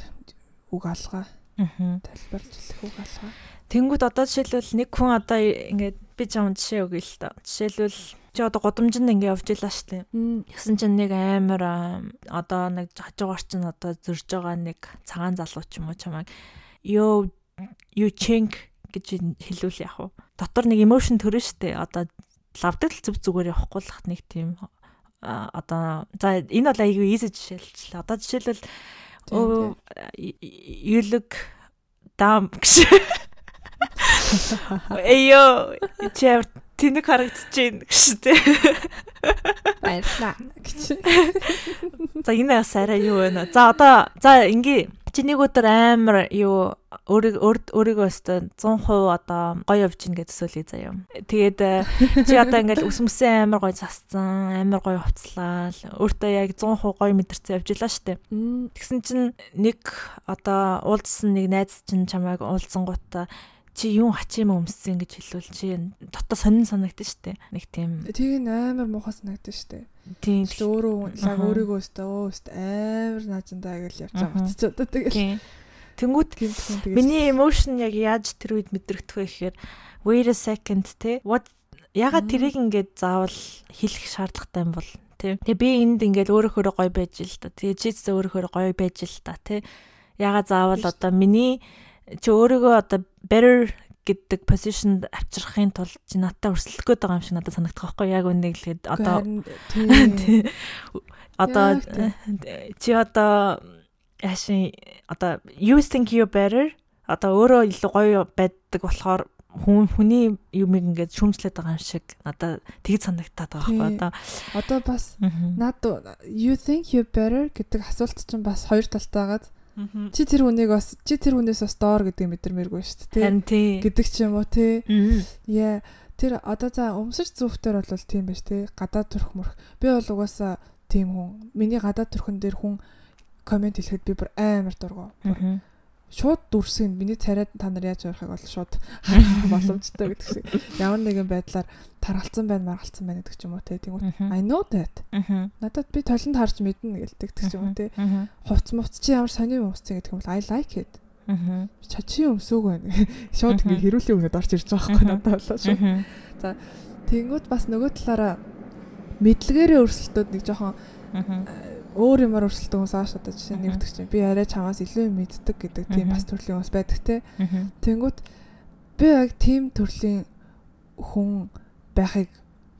үг алгаа. Тайлбарлаж хэлэх үг алгаа. Тэнгүүд одоо жишээлбэл нэг хүн одоо ингээд би жам жишээ өгье л та. Жишээлбэл чи одоо гудамжинд ингээ явж илаа штэ. Ясан чинь нэг амар одоо нэг хажуугаар чинь одоо зөрж байгаа нэг цагаан залуу ч юм уу чамайг ёо you chink гэж хэлүүл яг уу. Дотор нэг emotion төрөн штэ. Одоо лавдаг л зүг зүгээр явахгүй л нэг тийм одоо за энэ бол айгүй easy жишээлчлээ. Одоо жишээлбэл you look dumb [LAUGHS] гэж. [LAUGHS] Эё чи тэнэг харагдаж байна гэжтэй. Баярлаа гэж. За энэ бас арай юу вэ? За одоо за ингээ чи нэг өдөр амар юу өөрийг өөрийгөө өстө 100% одоо гоё явж гин гэж төсөөлье заяа. Тэгээд э, чи одоо ингээл өсмөсөн амар гоё засцсан, амар гоё хувцлаа. Өөртөө яг 100% гоё мэдэрсэн явж илаа штэ. Тэгсэн чинь нэг одоо уулзсан нэг найз чинь чамайг уулзсан гутаа чи юу хачи юм өмссөн гэж хэлвэл чи дотоо сонин санагдсан шүү дээ. Нэг тийм. Тийг амар муухай санагдсан шүү дээ. Тийм. Тэгэл өөрөө лаг өөрийгөө өстөө өө өстөө амар наажандаа гэж явж байгаа утч одоо тэгэл. Тэнгүүт гэмтхэн тэгэл. Миний emotion яг яаж тэр үед мэдрэгдэх вэ гэхээр wait a second те. What ягаад тэрийг ингээд заавал хэлэх шаардлагатай юм бол тий. Тэгээ би энд ингээд өөрөөхөө гоё байж л та. Тэгээ чи ч өөрөөхөө гоё байж л та тий. Ягаад заавал одоо миний чи өөрийгөө одоо better гэдэг позишнд авчрахын тулд чи надтай өрсөлдөх гээд байгаа юм шиг надад санагдах байхгүй. Яг үнийг л гээд одоо [LAUGHS] одоо чи одоо яшин одоо you think you better? Одоо өөрөө илүү гоё байдаг болохоор хүн хүний юмыг ингээд шүмжлээд байгаа юм шиг надад тэгж санагтаад байгаа байхгүй одоо. Одоо бас над you think you better гэдэг асуулт чинь бас хоёр талтайгаад Чи тэр хүнийг бас чи тэр хүнээс бас доор гэдэг мэдэрмээргүй шүү дээ. Харин тий. гэдэг ч юм уу тий. Яа тэр одоо за өмсөж зүвхтэр бол тийм байж тий. Гадаад төрх мөрх. Би бол угаасаа тийм хүн. Миний гадаад төрхөн дээр хүн комент хэлэхэд би бүр амар дургу шууд дүрсэн миний царайд та нар яаж явахыг бол шууд боломжтой гэдэг шиг. Ямар нэгэн байдлаар таргалцсан байна маргалцсан байна гэдэг ч юм уу те тэгвэл I know that. Надад би толинд харж мэднэ гэлдэг ч юм уу те. Хувц мувц чи ямар сони юм уусцсан гэдэг юм бол I like it. Чачи өмсөөг байна. Шууд ингээ хэрүүлийн өгнөд орж ирж байгаа байхгүй надад болоо шүү за тэнгууд бас нөгөө талаараа мэдлэгээрээ өрсөлдөд нэг жоохон өөр юмар өрсөлдөг хүмүүс ааш одоо жишээ нэгтгэж чинь би арай чамаас илүү мэддэг гэдэг тийм бас төрлийн хүмүүс байдаг те. Тэнгүүт би яг тийм төрлийн хүн байхыг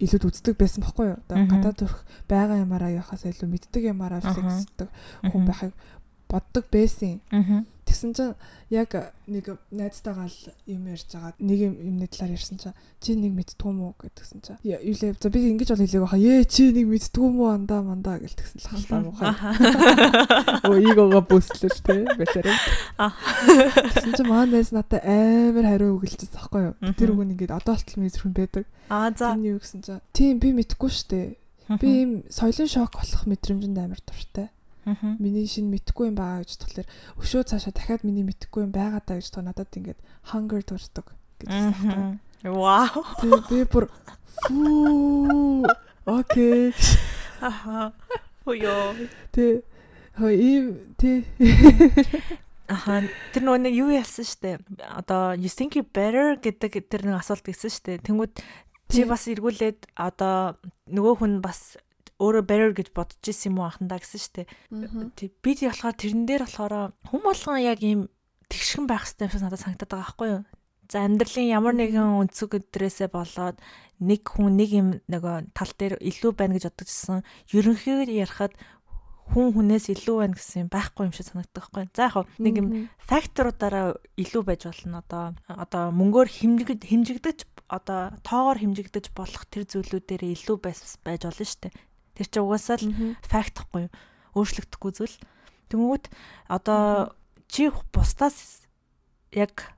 илүүд үздэг байсан бохгүй юу? Одоо гадаад төрх байгаа юмараа явахаас илүү мэддэг юмараа флексдэг хүн байхыг боддог байсан. Тэгсэн чинь яг нэг найзтайгаа л юм ярьж байгаа. Нэг юмны талаар ярьсан чинь чи нэг мэдтгүү мүү гэдгсэн чинь. Юу лээ за би ингэж бол хэлээг баха. Ээ чи нэг мэдтгүү мүү андаа мандаа гэлтгсэн л халтаа муухай. Оо [LAUGHS] игоога бүслэж тэ бэлэрэг. Тэгсэн чинь маа найз надад амар хариу өгөлжсөн байхгүй юу? Тэр үг нь ингэж одоо болтол мэдэрхэн байдаг. Аа за. Тэр юу гэсэн чинь тийм би мэдгүй штэ. Би ийм соёлын шок болох мэдрэмжэнд амар дуртай. Миний шинэ мэдхгүй юм байгаа гэж тэгэхээр өшөө цаашаа дахиад миний мэдхгүй юм байгаа даа гэж тоо надад ингээд hunger төрдөг гэж байна. Вау. Би бүр фүү окей. Аха. Өөё. Тэ ийм тэ Аха тэр нөгөө нэг юу яасан штэ. Одоо you think you better гэдэг тэр нэг асуулт гэсэн штэ. Тэнгүүд чи бас эргүүлээд одоо нөгөө хүн бас өөрөө better гэж бодож исэн юм уу анхандаа гэсэн штэ. Би тий болохоор тэрэн дээр болохоор хүм болгон яг ийм тэгшгэн байх хэрэгтэй юм шиг надад санагдаад байгаа байхгүй юу? За амьдралын ямар нэгэн өнцөг өдрөөсөө болоод нэг хүн нэг юм нөгөө тал дээр илүү байна гэж бодожсэн. Ерөнхийдөө ярихад хүн хүнээс илүү байна гэсэн юм байхгүй юм шиг санагддаг байхгүй. За яг нэг юм факторуудаараа илүү байж болно. Одоо одоо мөнгөөр хэмжигдэж одоо тоогоор хэмжигдэж болох тэр зүйлүүдээр илүү байж болно шүү дээ. Тэр чинь угаасаа л фактхгүй юу? Өөрчлөгдөхгүй зүйл. Тэнгүүд одоо чи бусдаас яг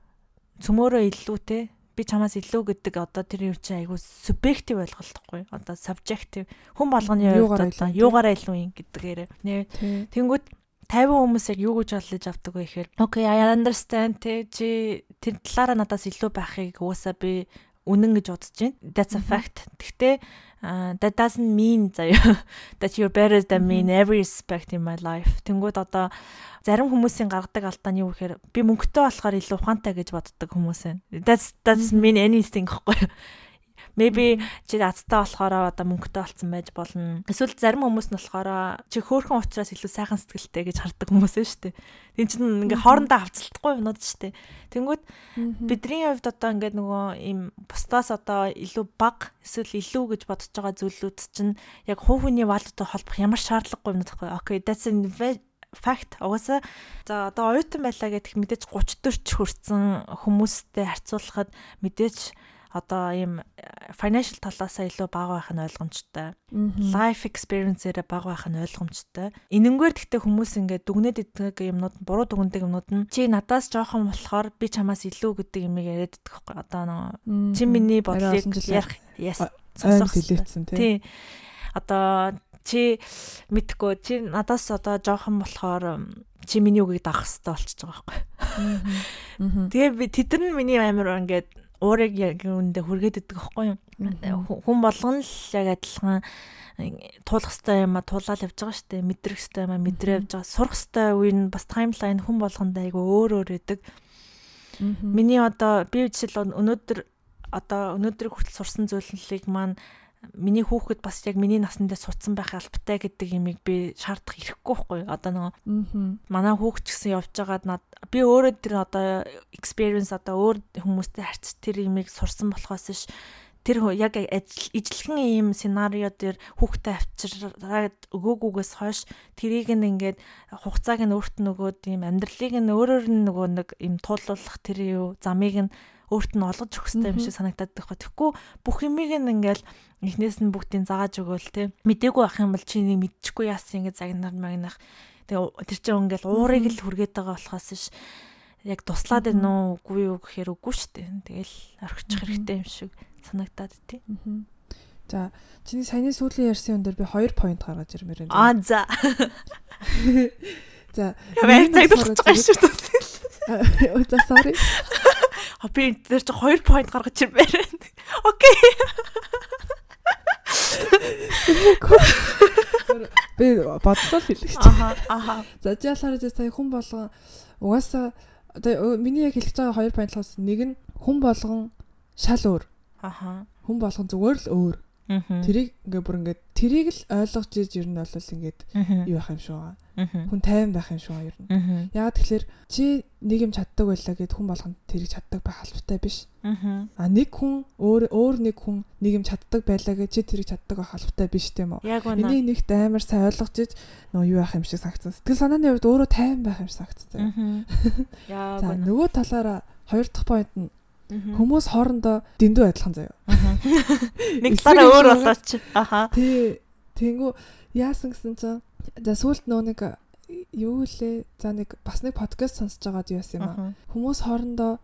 цөмөөрөө илүү те би чамаас илүү гэдэг одоо тэр юу чи айгу субъектив ойлголтохгүй одоо subjective хүн болгоны хувьд одоо юугаараа илүү юм гэдгээр нэ тэнгүүд 50 хүмүүс яг юу гэж бодлож авдаг вэ гэхээр okay I understand те чи тэр талаараа надаас илүү байхыг уусаа би үнэн гэж бодож байна. That's a fact. Гэхдээ uh, that doesn't mean заяа [LAUGHS] that you're better than me in every aspect in my life. Тэнгүүд одоо зарим хүмүүсийн гаргадаг алдаа нь юу гэхээр би мөнгөтэй болохоор илүү ухаантай гэж боддог хүмүүс байна. That's doesn't mean anything [LAUGHS] гэхгүй. Maybe чи азтай болохоор одоо мөнгөтэй болцсон байж болно. Эсвэл зарим хүмүүс нь болохоор чи хөөрхөн ухраас илүү сайхан сэтгэлтэй гэж хардаг хүмүүс байна шүү дээ. Тин чинь ингээ хоорондоо хавцалтахгүй юмнууд шүү дээ. Тэнгүүд бидний хувьд одоо ингээ нөгөө им бусдаас одоо илүү баг эсвэл илүү гэж бодож байгаа зүйлүүд чинь яг хувь хүний валуутай холбох ямар шаардлагагүй юм нөхгүй. Okay, that's a факт угаасаа за одоо оюутан байлаа гэдэг мэдээж 30 40 хүрсэн хүмүүстэй харьцуулахад мэдээж одоо ийм э, financial талаасаа илүү бага байх нь ойлгомжтой. Life experience-ээрээ бага байх нь ойлгомжтой. Энэнгээр гэхдээ хүмүүс ингээд дүгнээд идэх юмнууд буруу дүгндэг юмнууд нь чи надаас жоохон болохоор би чамаас илүү гэдэг юм яриад идэх байхгүй. Одоо нөө чи миний бодлыг ярих яс сонсох хэлээцсэн тий. Одоо чи мэдхгүй чи надаас одоо жоохон болохоор чи миний үгийг дагах хэрэгтэй болчихж байгаа байхгүй. Тэгээ би тэд нар миний амар ингээд уурыг яг үүндээ хүргээд идэх байхгүй юу. Хүн болгон л яг адилхан туулах хэвээр юм а туулаад явж байгаа шүү дээ. Мэдрэх хэвээр юм а мэдрээ явж байгаа. Сурах хэвээр үе нь бас таймлайн хүн болгондоо айгүй өөр өөр өгдөг. Миний одоо би жишээл өнөөдөр одоо өнөөдрийг хүртэл сурсан зүйлийг маань миний хүүхэд бас яг миний насанд суудсан байх албатай гэдэг юмыг би шаардах ирэхгүй байхгүй. Одоо нөгөө манай хүүхд ч гэсэн явж байгаад би өөрөө тэр одоо experience одоо өөр хүмүүстэй харьцаж тэр юмыг сурсан болохоос ш тэр яг ижлэхэн ийм сценарио дээр хүүхдээ авчираад өгөөгүйгээс хойш тэрийг нь ингээд хугацааг нь өөрт нь өгөөд ийм амьдралыг нь өөрөөр нь нөгөө нэг ийм туулуулах тэр юу замыг нь өөрт нь олгож өгөх хэрэгтэй юм шиг санагдаад байхгүй. Тэгэхгүй бүх юмыг нь ингээл эхнээс нь бүгдийг зааж өгөөл те. Мдээгүй байх юм бол чи нэг мэдчихгүй яасан ингэ загнаар магнах. Тэгээ тэр чинь ингээл уурыг л хүргээд байгаа болохоос ш яг туслаад байна уу үгүй юу гэхээр үгүй дээ. Тэгэл орхичих хэрэгтэй юм шиг санагдаад тий. За чиний саяны сүүлийн ярьсан юм дээр би 2 point гаргаж ирмээр байна. Аа за. [LAUGHS] За. Яг цаг байгаа шүү дээ. Оо за sorry. Би энэ дээр чи 2 point гаргаж ирмээр байна. Окей. Би бодлоо хэлэх чинь. Аха аха. За жаалаар сая хүн болгон угаасаа одоо миний яг хэлж байгаа 2 point-аас нэг нь хүн болгон шал өөр. Аха. Хүн болгон зүгээр л өөр. Тэрийг ингээ бүр ингээ тэрийг л ойлгож иж ер нь бол ингээд юу байх юм шиг байгаа хүн тайван байх юм шиг ер нь. Яагаад тэгэхээр чи нэг юм чаддаг байлаа гэд хүн болгонд тэрийг чаддаг байх албатай биш. А нэг хүн өөр өөр нэг хүн нэг юм чаддаг байлаа гэд чи тэрийг чаддаг байх албатай биш тийм үү? Энийг нэгт амар сайн ойлгож иж нөө юу байх юм шиг санагдсан. Сэтгэл санааны хувьд өөрөө тайван байх юм шиг санагдсан. [LAUGHS] За нөгөө талаараа хоёр дахь point нь хүмүүс хоорондоо дэндүү адилхан заяа. [LAUGHS] Нэг талаараа өөр болооч. Аха. Тий. Тэнгүү яасан гэсэн чинь За сүүлд нөө нэг юу лээ? За нэг бас нэг подкаст сонсож байгаад юу юм аа. Хүмүүс хоорондоо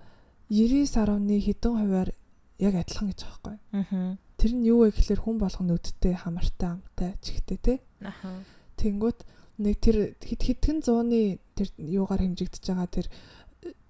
99.1 хэдэн хувиар яг адилхан гэж байгаа байхгүй. Тэр нь юу вэ гэхээр хүн болгоно нүдтэй, хамартай, амтай, чихтэй тий. Аа. Тэнгүүт нэг тэр хэд хэдхэн зууны тэр юугаар хэмжигдэж байгаа тэр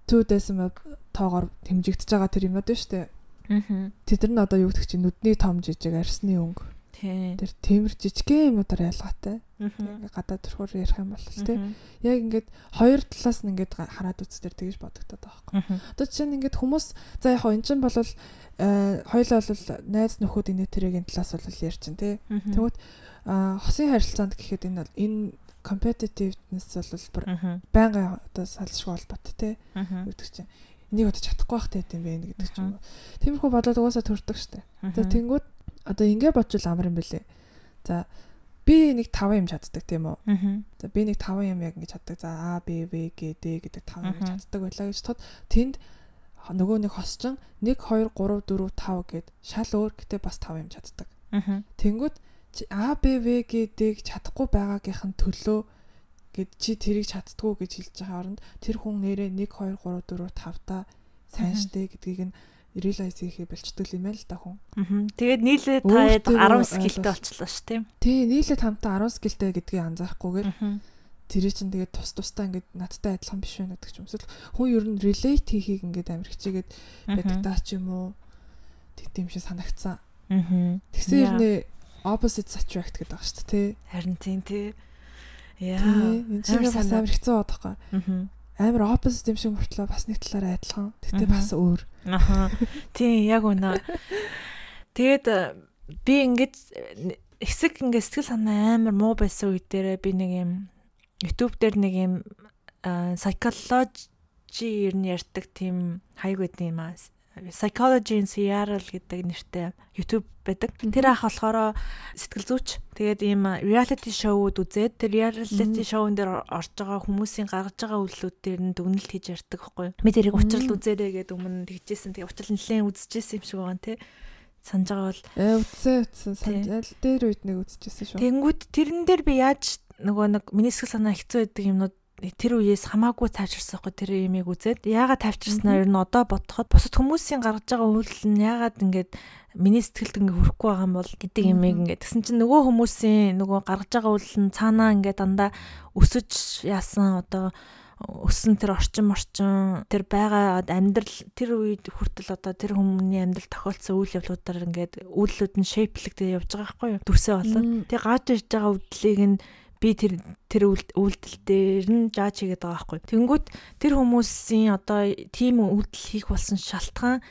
2 decimal тоогоор хэмжигдэж байгаа тэр байна шүү дээ. Аа. Тэд нар нь одоо юу гэдэг чинь нүдний том жижиг арсны өнгө Тэр темир жижигхэн юмудаар ялгаатай. Ингээ гадаад төрхөөр ярих юм бол тий. Яг ингээд хоёр талаас нь ингээд хараад үзтер тэгэж бодогдоод байгаа байхгүй. Одоо жишээ нь ингээд хүмүүс за яг энэ чинь бол хоёлоо бол найз нөхөд энэ тэрийн талаас бол ярьж чинь тий. Тэгвэл хосын харилцаанд гэхэд энэ энэ competitiveness бол байнгын одоо салшгүй холбоотой тий. Гэдэг чинь энийг одоо чадахгүй байх тийм байх гэдэг ч юм уу. Тиймэрхүү бодоод угаасаа төрдөг штэ. За тэнгууд одоо ингэ бодвол амар юм бэлээ. За би нэг 5 юм чаддаг тийм үү. За би нэг 5 юм яг ингэ чаддаг. За А Б В Г Д гэдэг 5 юм чаддаг байлаа гэж тод тэнд нөгөө нэг хосчин 1 2 3 4 5 гэд шал өөр гэтээ бас 5 юм чаддаг. Тэнгүүд А Б В Г Д-г чадахгүй байгаагийнх нь төлөө гэд чи тэрийг чаддгүй гэж хэлж байгаа оронд тэр хүн нэрээ 1 2 3 4 5 та сайн штэ гэдгийг нь realize хийхээ болчдөг юм байна л да хүн. Аа. Тэгээд нийлээ таад 10 скиллтэй болчихлоо ш тийм. Тий, нийлээ тамтаа 10 скиллтэй гэдгийг анзаарахгүйгээр тэр чинь тэгээд тус тустай ингээд надтай адилхан биш байна гэдэг ч юм. Эсвэл хүн ер нь relate хийхийг ингээд амар хичээгээд байдаг даа ч юм уу. Тэгт юм шиг санагцсан. Аа. Тэгсэн ер нь opposite attract гэдэг байгаа шүү дээ, тий. Харин тийм тий. Яа. Энэ чинь бас амар хэцүү. Аа амар opposite юм шиг мөртлөө бас нэг талаараа адилхан. Тэгтээ бас өөр. Аха. Тийм яг үнэ. Тэгээд э, би ингэж хэсэг ингэ сэтгэл санаа амар муу байсан үед дээр би нэг юм YouTube дээр нэг юм psychology ер нь ярьдаг тийм хаяг байд юм аа Psychology in Seattle гэдэг нэртэй YouTube байдаг. Тэр ах болохоор сэтгэл зүйч. Тэгээд ийм reality show-ууд үзээд тэр reality show-н дээр орж байгаа хүмүүсийн гаргаж байгаа үйлдэлүүд дээр нь дүгнэлт хийж ярьдаг байхгүй юу? Би тэрийг учрал үзээрэй гэдэг өмнө тэгжсэн. Тэгээ учрал нэлээд үзчихсэн юм шиг байгаа нэ санаж байгаа бол ээ үтсэн үтсэн санал дээр үед нэг үзчихсэн шүү. Тэнгүүд тэрэн дээр би яаж нөгөө нэг миний сэтгэл санаа хэцүү байдаг юмнууд тэр үеэс хамаагүй тайвширсан хгүй тэр имийг үзээд. Яагаад тайвширснаа? Ер нь одоо бодоход бусад хүмүүсийн гаргаж байгаа үйлдэл нь яагаад ингээд миний сэтгэлд ингээ хүрэхгүй байгаа юм бол гэдэг имийг ингээд тэгсэн чинь нөгөө хүмүүсийн нөгөө гаргаж байгаа үйлдэл нь цаанаа ингээд дандаа өсөж яасан одоо өссөн тэр орчин орчин тэр байгаа амьдрал тэр үед хүртэл одоо тэр хүмүүний амьдрал тохиолдсон үйл явдлуудаар ингээд үйлдэлүүд нь шейплэгдээ явж байгаа байхгүй юу? Дүрсээ болоод тэг гаж иж байгаа үйлдлийг нь би тэр тэр үйлдэл дээр нь жааж хийгээд байгаа байхгүй. Тэнгүүт тэр хүмүүсийн одоо тийм үйлдэл хийх болсон шалтгаан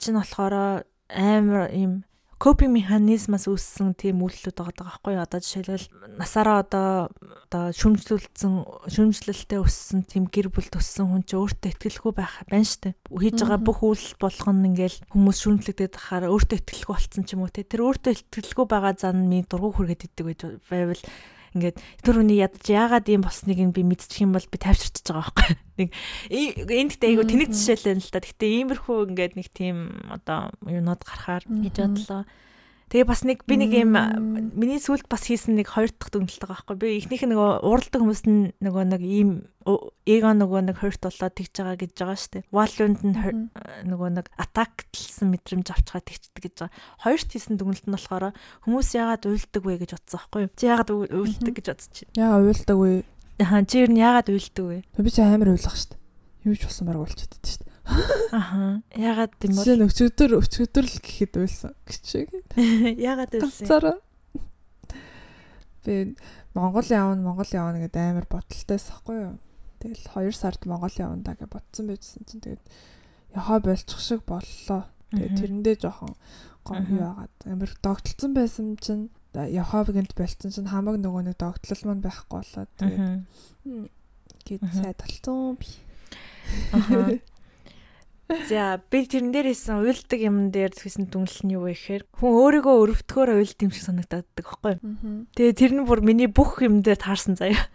чинь болохоор амар юм копинг механизмаас үүссэн тийм үйлдэлүүд байгаа байхгүй? Одоо жишээлбэл насаараа одоо одоо шүмжлүүлсэн шүмжлэлтэй өссөн тийм гэр бүл төссөн хүн чинь өөртөө ихтгэлгүй байх байна штэ. Хийж байгаа бүх үйл болгон ингээл хүмүүс шүмжлэгдээд хахаар өөртөө ихтгэлгүй болцсон ч юм уу те. Тэр өөртөө ихтгэлгүй байгаа зан минь дургу хүргээд идэг байж байвал ингээд тэр хүний ядаж яагаад ийм болсныг нь би мэдчих юм бол би тавьчирч байгаа байхгүй. [LAUGHS] Нэг энд гэдэг айгу тэнэг жишээлэн л та. Гэтэ иймэрхүү ингээд нэг тийм одоо юунод гарахаар гэж бодлоо. Тэгээ бас нэг би нэг юм миний сүлд бас хийсэн нэг хоёр дахь дүгнэлт байгаа байхгүй. Би ихнийх нь нөгөө ууралдаг хүмүүс нь нөгөө нэг ийм эго нөгөө нэг хойрт болоод тэгж байгаа гэж байгаа шүү дээ. Валюнд нь нөгөө нэг атаклсан мэдрэмж авчгаа тэгчдэг гэж байгаа. Хоёрт хийсэн дүгнэлт нь болохоор хүмүүс яагаад уйлдаг вэ гэж бодсон байхгүй? Чи яагаад уйлдаг гэж бодож чинь? Яагаад уйлдаг вэ? Хаан чи ер нь яагаад уйлдаг вэ? Би чи амар уйлах шүү дээ. Юу ч болсон бараг дээ шүү дээ. Аха. Ягаад тийм бол Жишээ нь өчигдөр өчигдөр л гэхэд байсан гэж. [LAUGHS] Ягаад байсан? Цараа. Би Монгол явна, Монгол явна гэдэг амар бодолтойс ахгүй юу? Тэгэл 2 сард Монгол явна да гэж бодсон байжсэн чинь тэгээд яхаа болчих шиг боллоо. Тэгээд тэрэндээ жоохон гоё яагаад амар догтлцсон байсан чинь Яховыгэнд болцсон чинь хамаг нөгөө нэг догтлол маань байхгүй болоод тэгээд гээд сайд толцсон би. Аха. [LAUGHS] За би тэрэн дээр хийсэн уйлдаг юм дээр хийсэн дүнлэл нь юу вэ гэхээр хүн өөрийгөө өрөвдгөөр уйлд юм шиг санагдаад байгаа байхгүй. Тэгээ тэр нь бүр миний бүх юм дээр таарсан заяа.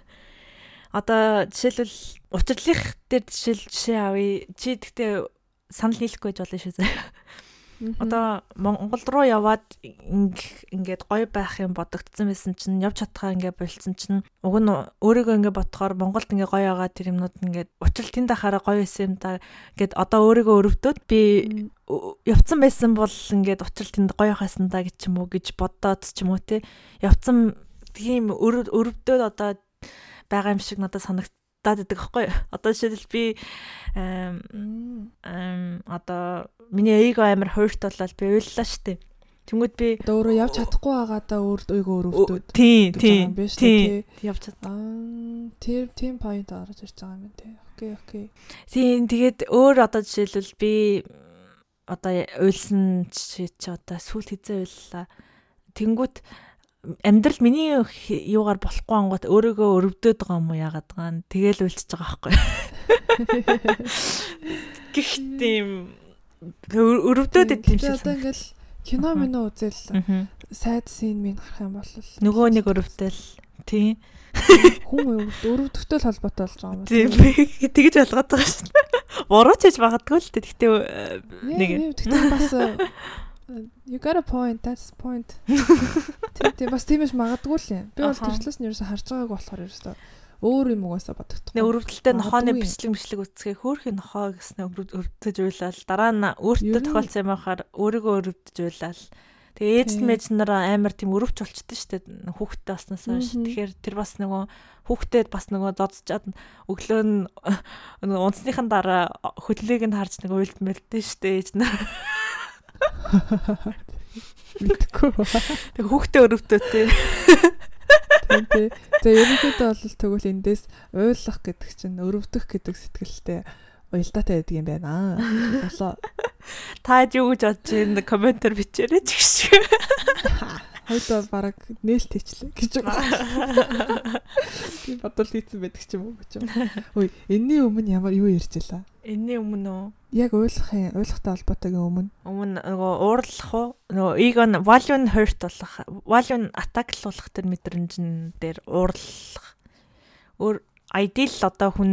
Одоо жишээлбэл учрлынх дээр жишээл жишээ авъя. Чи тэгтээ санал нийлэхгүй гэж болно шүү заяа. Одоо Монгол руу яваад ингээд гоё байх юм бодогдсон байсан чинь явж чадхаа ингээд болцсон чинь уг нь өөрийгөө ингээд ботхоор Монголд ингээд гоё байгаа тэр юмнууд ингээд учрал тэнд ахаараа гоё байсан юм да гэд одоо өөрийгөө өрөвдөөд би явцсан байсан бол ингээд учрал тэнд гоё хасан да гэж юм уу гэж бодоод ч юм уу те. Явцсан тийм өрөвдөөд одоо байгаа юм шиг надад санагд даад байдаг аахгүй одоо жишээлбэл би эм одоо миний эйго амар хойрт болол би уйллаа штэ. Тэнгүүд би өөрөө явж чадахгүй байгаадаа өөр өөрийгөө өрөвдөд. Тийм, тийм. Тийм. Явж чад. Аа, тэр тийм point орж ирж байгаа юм тий. Окей, окей. Тийм, тэгээд өөр одоо жишээлбэл би одоо уйлсан чи одоо сүүл хизээ уйллаа. Тэнгүүд амьдрал миний юугаар болохгүй ангууд өөрийгөө өрөвдөд байгаа юм уу яагаад байгаа нь тэгэл үлчиж байгаа байхгүй. Гэхдээ өрөвдөд идэв юм шиг. Одоо ингээл кино минь үзэл сайд син минь гарах юм бол нөгөө нэг өрөвдөл тий хүн өрөвдөлтөй холбоотой болж байгаа юм. Тийм тэгэж ойлгоод байгаа шүү. Буруу ч хийж магадгүй л дээ. Гэхдээ нэг тэгтээ бас You got a point. That's point. [LAUGHS] Тэг бас тиймээс магадгүй л юм. Би бол тэрчлээс нь ерөөсө харж байгааг болохоор ерөөсө өөр юм угаасаа бодогдох. Нэг өрөвдөлтөй нохооны бичлэг бичлэг үцгээ хөөхий нохоо гэснээр өрөвдөж уйлал дараа нь өөртөө тохиолдсон юм байхаар өөрийгөө өрөвдөж уйлал. Тэгээ ээж мэж нар амар тийм өрөвч болчихдээ штэ хүүхдтэй баснаас хойш. Тэгэхээр тэр бас нөгөө хүүхдэд бас нөгөө зодчаад өглөө нь [LAUGHS] унцныхан дараа хөдлөгийг нь харж нэг уйлд мэлдэн штэ ээж нар. Мэдгүй. Тэг хүүхдээ өрөвдөө тий. Тийм тий. За ерөнхийдөө бол тэгвэл эндээс уйлах гэдэг чинь өрөвдөх гэдэг сэтгэлтэй уялдаатай байдаг юм байна. Болоо. Та юу гэж бодож байна? Комментэр бичээрэй ч гэж. Хойдоо баг нээлт хийчлээ гэж байна. [LAUGHS] Би бодвол хийсэн байдаг ч юм уу гэж. Үй, энэний өмнө ямар юу ярьжлаа? Энэний өмнө үү? Яг ойлгохын ойлгохтой холбоотойгийн өмнө. Өмнө нөгөө уурлах уу? Нөгөө ego value нь hurt болох, value нь attacklуулах тэр мэдрэмжэн дээр уурлах. Өөр ideal одоо хүн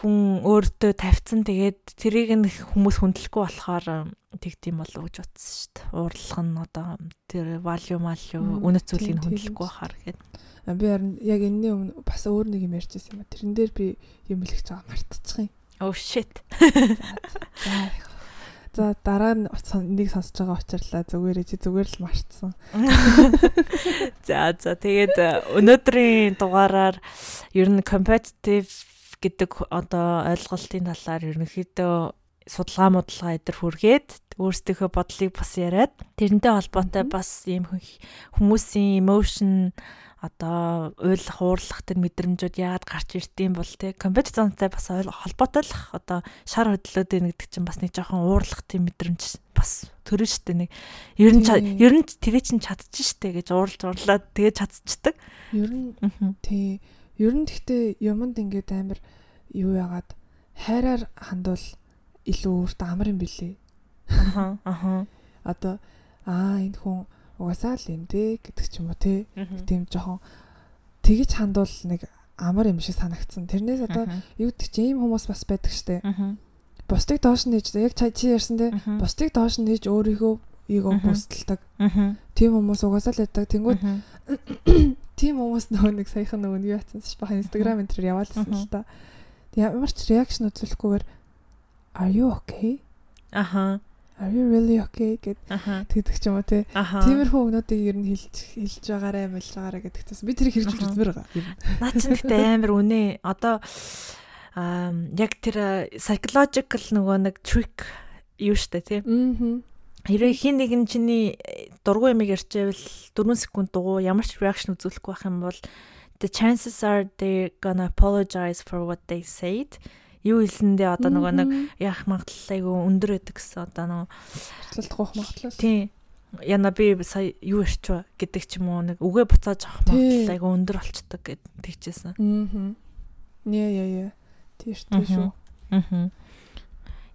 хүн өөртөө тавьсан тэгээд тэрийг нь хүмүүс хүндлэхгүй болохоор тэгдэм болов гэж бодсон шүү дээ. Уурлах нь одоо тэр value value үнэт зүйлийг хүндлэхгүй байхаар гэхэд. Би харин яг энэний өмнө бас өөр нэг юм ярьчихсан юм а. Тэрэн дээр би юм хэлэх байгаа мартчих юм. Oh shit. За дараа нь нэг сонсож байгаа учраас зүгээрээ чи зүгээр л мартсан. [LAUGHS] За за тэгээд өнөөдрийн дугаараар ер нь competitive гэдэг одоо ойлголтын талаар ерөнхийдөө судалгаа модлага эдэр хүргээд өөрсдийнхөө бодлыг бас яриад тэрнтэй холбоотой бас ийм хүмүүсийн emotion одоо уйлах уурлах тэр мэдрэмжүүд яагаад гарч ирдэм бол те компетенцтай бас холбоотой л одоо шар хөдлөөд гэдэг чинь бас нэг жоохон уурлах тийм мэдрэмж бас төрөн штэ нэг. Ер нь ер нь тэр чинь чадчих штэ гэж уурлж уурлаад тэгээ чадчихдаг. Ер нь тий Ер нь гэхдээ юмд ингээд амар юу яагаад хайраар хандвал илүү өөртөө амар юм билээ. Аха аха. Одоо аа энэ хүн угаасаа л юм дээ гэдэг ч юм уу тий. Тийм жоохон тэгж хандвал нэг амар юм шиг санагдсан. Тэрнээс одоо юу гэдэг чи ийм хүмүүс бас байдаг штэ. Бусдыг доош нь нээж яг чи ярьсан те. Бусдыг доош нь нээж өөрийгөө эго бусдалдаг. Тийм хүмүүс угаасаа л байдаг. Тэнгүүд [COUGHS] тийм хүмүүс нөгөө нэг саяхан нөгөө юу яатсан ш баха инстаграм энэ төр яваалсан л та. Ямар ч реакшн үзүүлэхгүйгээр are you okay? Аха. Are you really okay гэд тэгдэг ч юм уу те. Тиймэрхүү өгнүүдийг ер нь хэлж хэлж байгаарэ мэлж байгаарэ гэдэгтээс би тэрийг хэрэгжүүлж үзмээр байгаа. Наа чи гэдэг амар үнэ. Одоо аа яг тэр psychological нөгөө нэг trick юу штэ тий. Аа Хэрвээ хин нэг нь чиний дургу ямиг ярьчээвэл 4 секунд дугуй ямар ч reaction үзүүлэхгүй байх юм бол the chances are they gonna apologize for what they said. Юу хэлсэндээ одоо нөгөө нэг яах магадлал айгүй өндөр байдаг гэсэн одоо нөгөө батлалдах магадлал. Тийм. Яна би сая юу ярьч гэдэг ч юм уу нэг үгээ буцааж авах магадлал айгүй өндөр болчдөг гэд тэгчээсэн. Аа. Яа яа яа. Тийш шүү. Аа.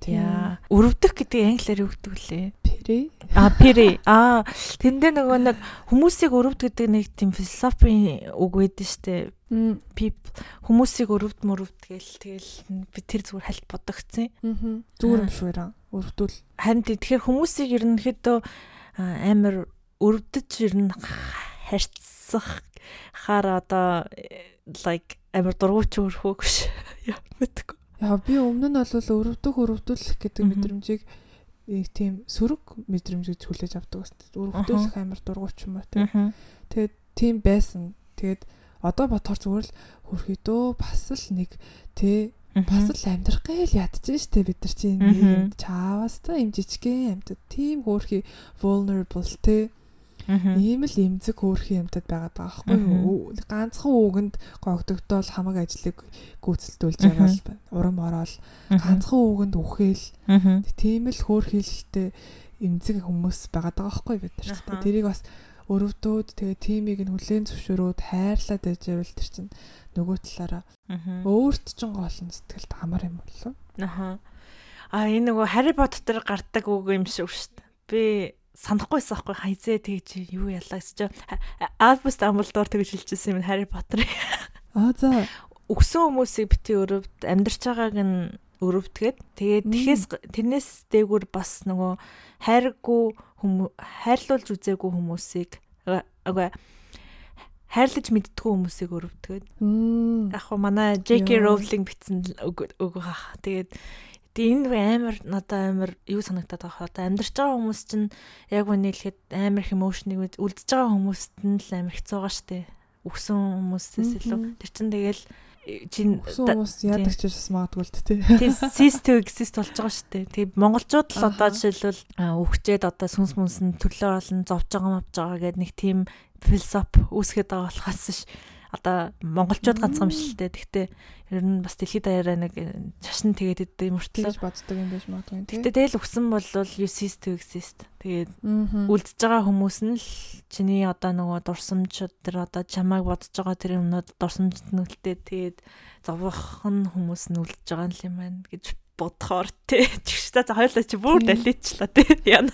Яа. Өрөвдөх гэдэг англиар юу гэдэг вүлээ? Пири. А пири. А тэндээ нөгөө нэг хүмүүсийг өрөвд гэдэг нэг тийм философийн үг байдаг штэ. People хүмүүсийг өрөвд мөрөвд гээл тэгэл би тэр зүгээр хальт бодогцсон. Аа. Зүгээр юм шүү яа. Өрөвдөл. Харин тэгэхээр хүмүүсийг ерөнхийдөө амар өрөвдөж ер нь харьцах хаар одоо like амар дургуйч өрхөөг ш. [LAUGHS] Яа мэдгүй. Яа би өмнө нь бол өрөвдөх өрөвдүүлэх гэдэг мэдрэмжийг тийм сөрөг мэдрэмж гэж хүлээж авдаг байсан. Өрөвдүүлэх амар дургуйч юм уу тий. Тэгээд тийм байсан. Тэгээд одоо бодохоор зүгээр л хөрхөдөө бас л нэг тий бас л амьдрах гээл ядчих штэ бид нар чинь. Нийгэмд чаавас та юм жижигхэн амьтад тийм хөөрхи vulnerable те ийм л эмзэг хөөрхи юмтад байгаад байгаа байхгүй юу? Ганцхан үгэнд гогдогдоол хамаг ажлыг гүйцэлдүүлж байгаа л байна урам ороод ганцхан үгэнд үхээл тийм л хөөрхийлэлтэй эмзэг хүмүүс байгаад байгаа байхгүй бид нар тэрийг бас өрөвдөөд тэгээ тимийг нь хүлээн зөвшөөрөөд хайрлаад байж байвал тэр чинь нөгөө талаараа өөрт ч гоолн сэтгэлд амар юм болов. Аха. А энэ нөгөө Harry Potter гардаг үг юм шиг шүү дээ. Би санахгүйсэн аахгүй хайзээ тэгж юу ялаа гэж Albus Dumbledore тэгж хэлчихсэн юм Harry Potter. Аа за. Өгсөн хүмүүсийг бити өрөвд амьдарч байгааг нь өрөвдгээд тэгээд тэхээс тэрнээс дээгүр бас нөгөө хайргүй хайрлуулж үзээгүй хүмүүсийг агаа хайрлаж мэддгүү хүмүүсийг өрөвдгээд. Яг хөө манай J.K. Rowling бичсэн үг хаа. Тэгээд энэ амар надад амар юу санагдаад байгаа хаа. Амьдарч байгаа хүмүүс чинь яг хэлэхэд амар их эмоушныг үлдэж байгаа хүмүүст нь л амар хэцүү байгаа штэ. Өгсөн хүмүүсээс илүү. Тэр чинь тэгэл чин хүмүүс яадаг ч бас магадгүй л тий. Тий, сист exist болж байгаа шүү дээ. Тэгээ монголчууд л одоо жишээлбэл өгчээд одоо сүнс мүнс нь төлөө олон зовж байгаа мавж байгаа гэдэг нэг тийм философи үүсгээд байгаа болохоос ш одоо монголчууд ганцхан биш л дээ. Гэхдээ ер нь бас дэлхийд даяараа нэг шашин тэгээд идэв мөртлөө боддог юм биш магадгүй. Гэхдээ тэгэл өгсөн бол uses to exist. Тэгээд үлдэж байгаа хүмүүс нь л чиний одоо нөгөө дурсамж тэр одоо чамайг бодож байгаа тэр юмнууд дурсамжт нүлтээ тэгээд зовхон хүмүүс нь үлдэж байгаа юм байна гэж бодохоор тий. [LAUGHS] Тэгш та хоёулаа чи бүр даличлаа тий. [LAUGHS] Яна.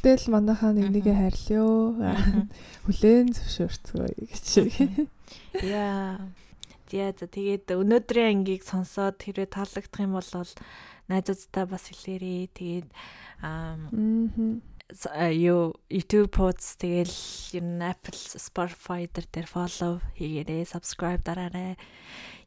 Гэтэл манайхаа нэг нэгэ хайрлаа. Хүлээн зөвшөөрцгөө гэж. Яа. Яа за тэгээд өнөөдрийн ангийг сонсоод хэрвээ таалагдах юм бол найзуудтай бас хэлээрээ. Тэгээд аа юу YouTube pods тэгэл ер нь Apple Spotify дээр дээр follow хийгээрэй, subscribe дараарай.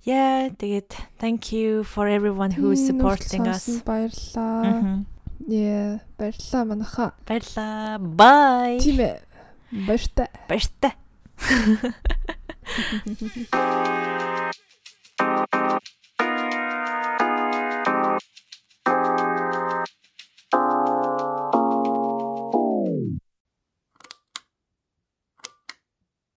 Yeah, тэгээд thank you for everyone who is supporting us. Баярлалаа. Yeah, баярлалаа манаха. Баярлалаа. Bye. Тийм ээ. Баяртай. Баяртай. [LAUGHS]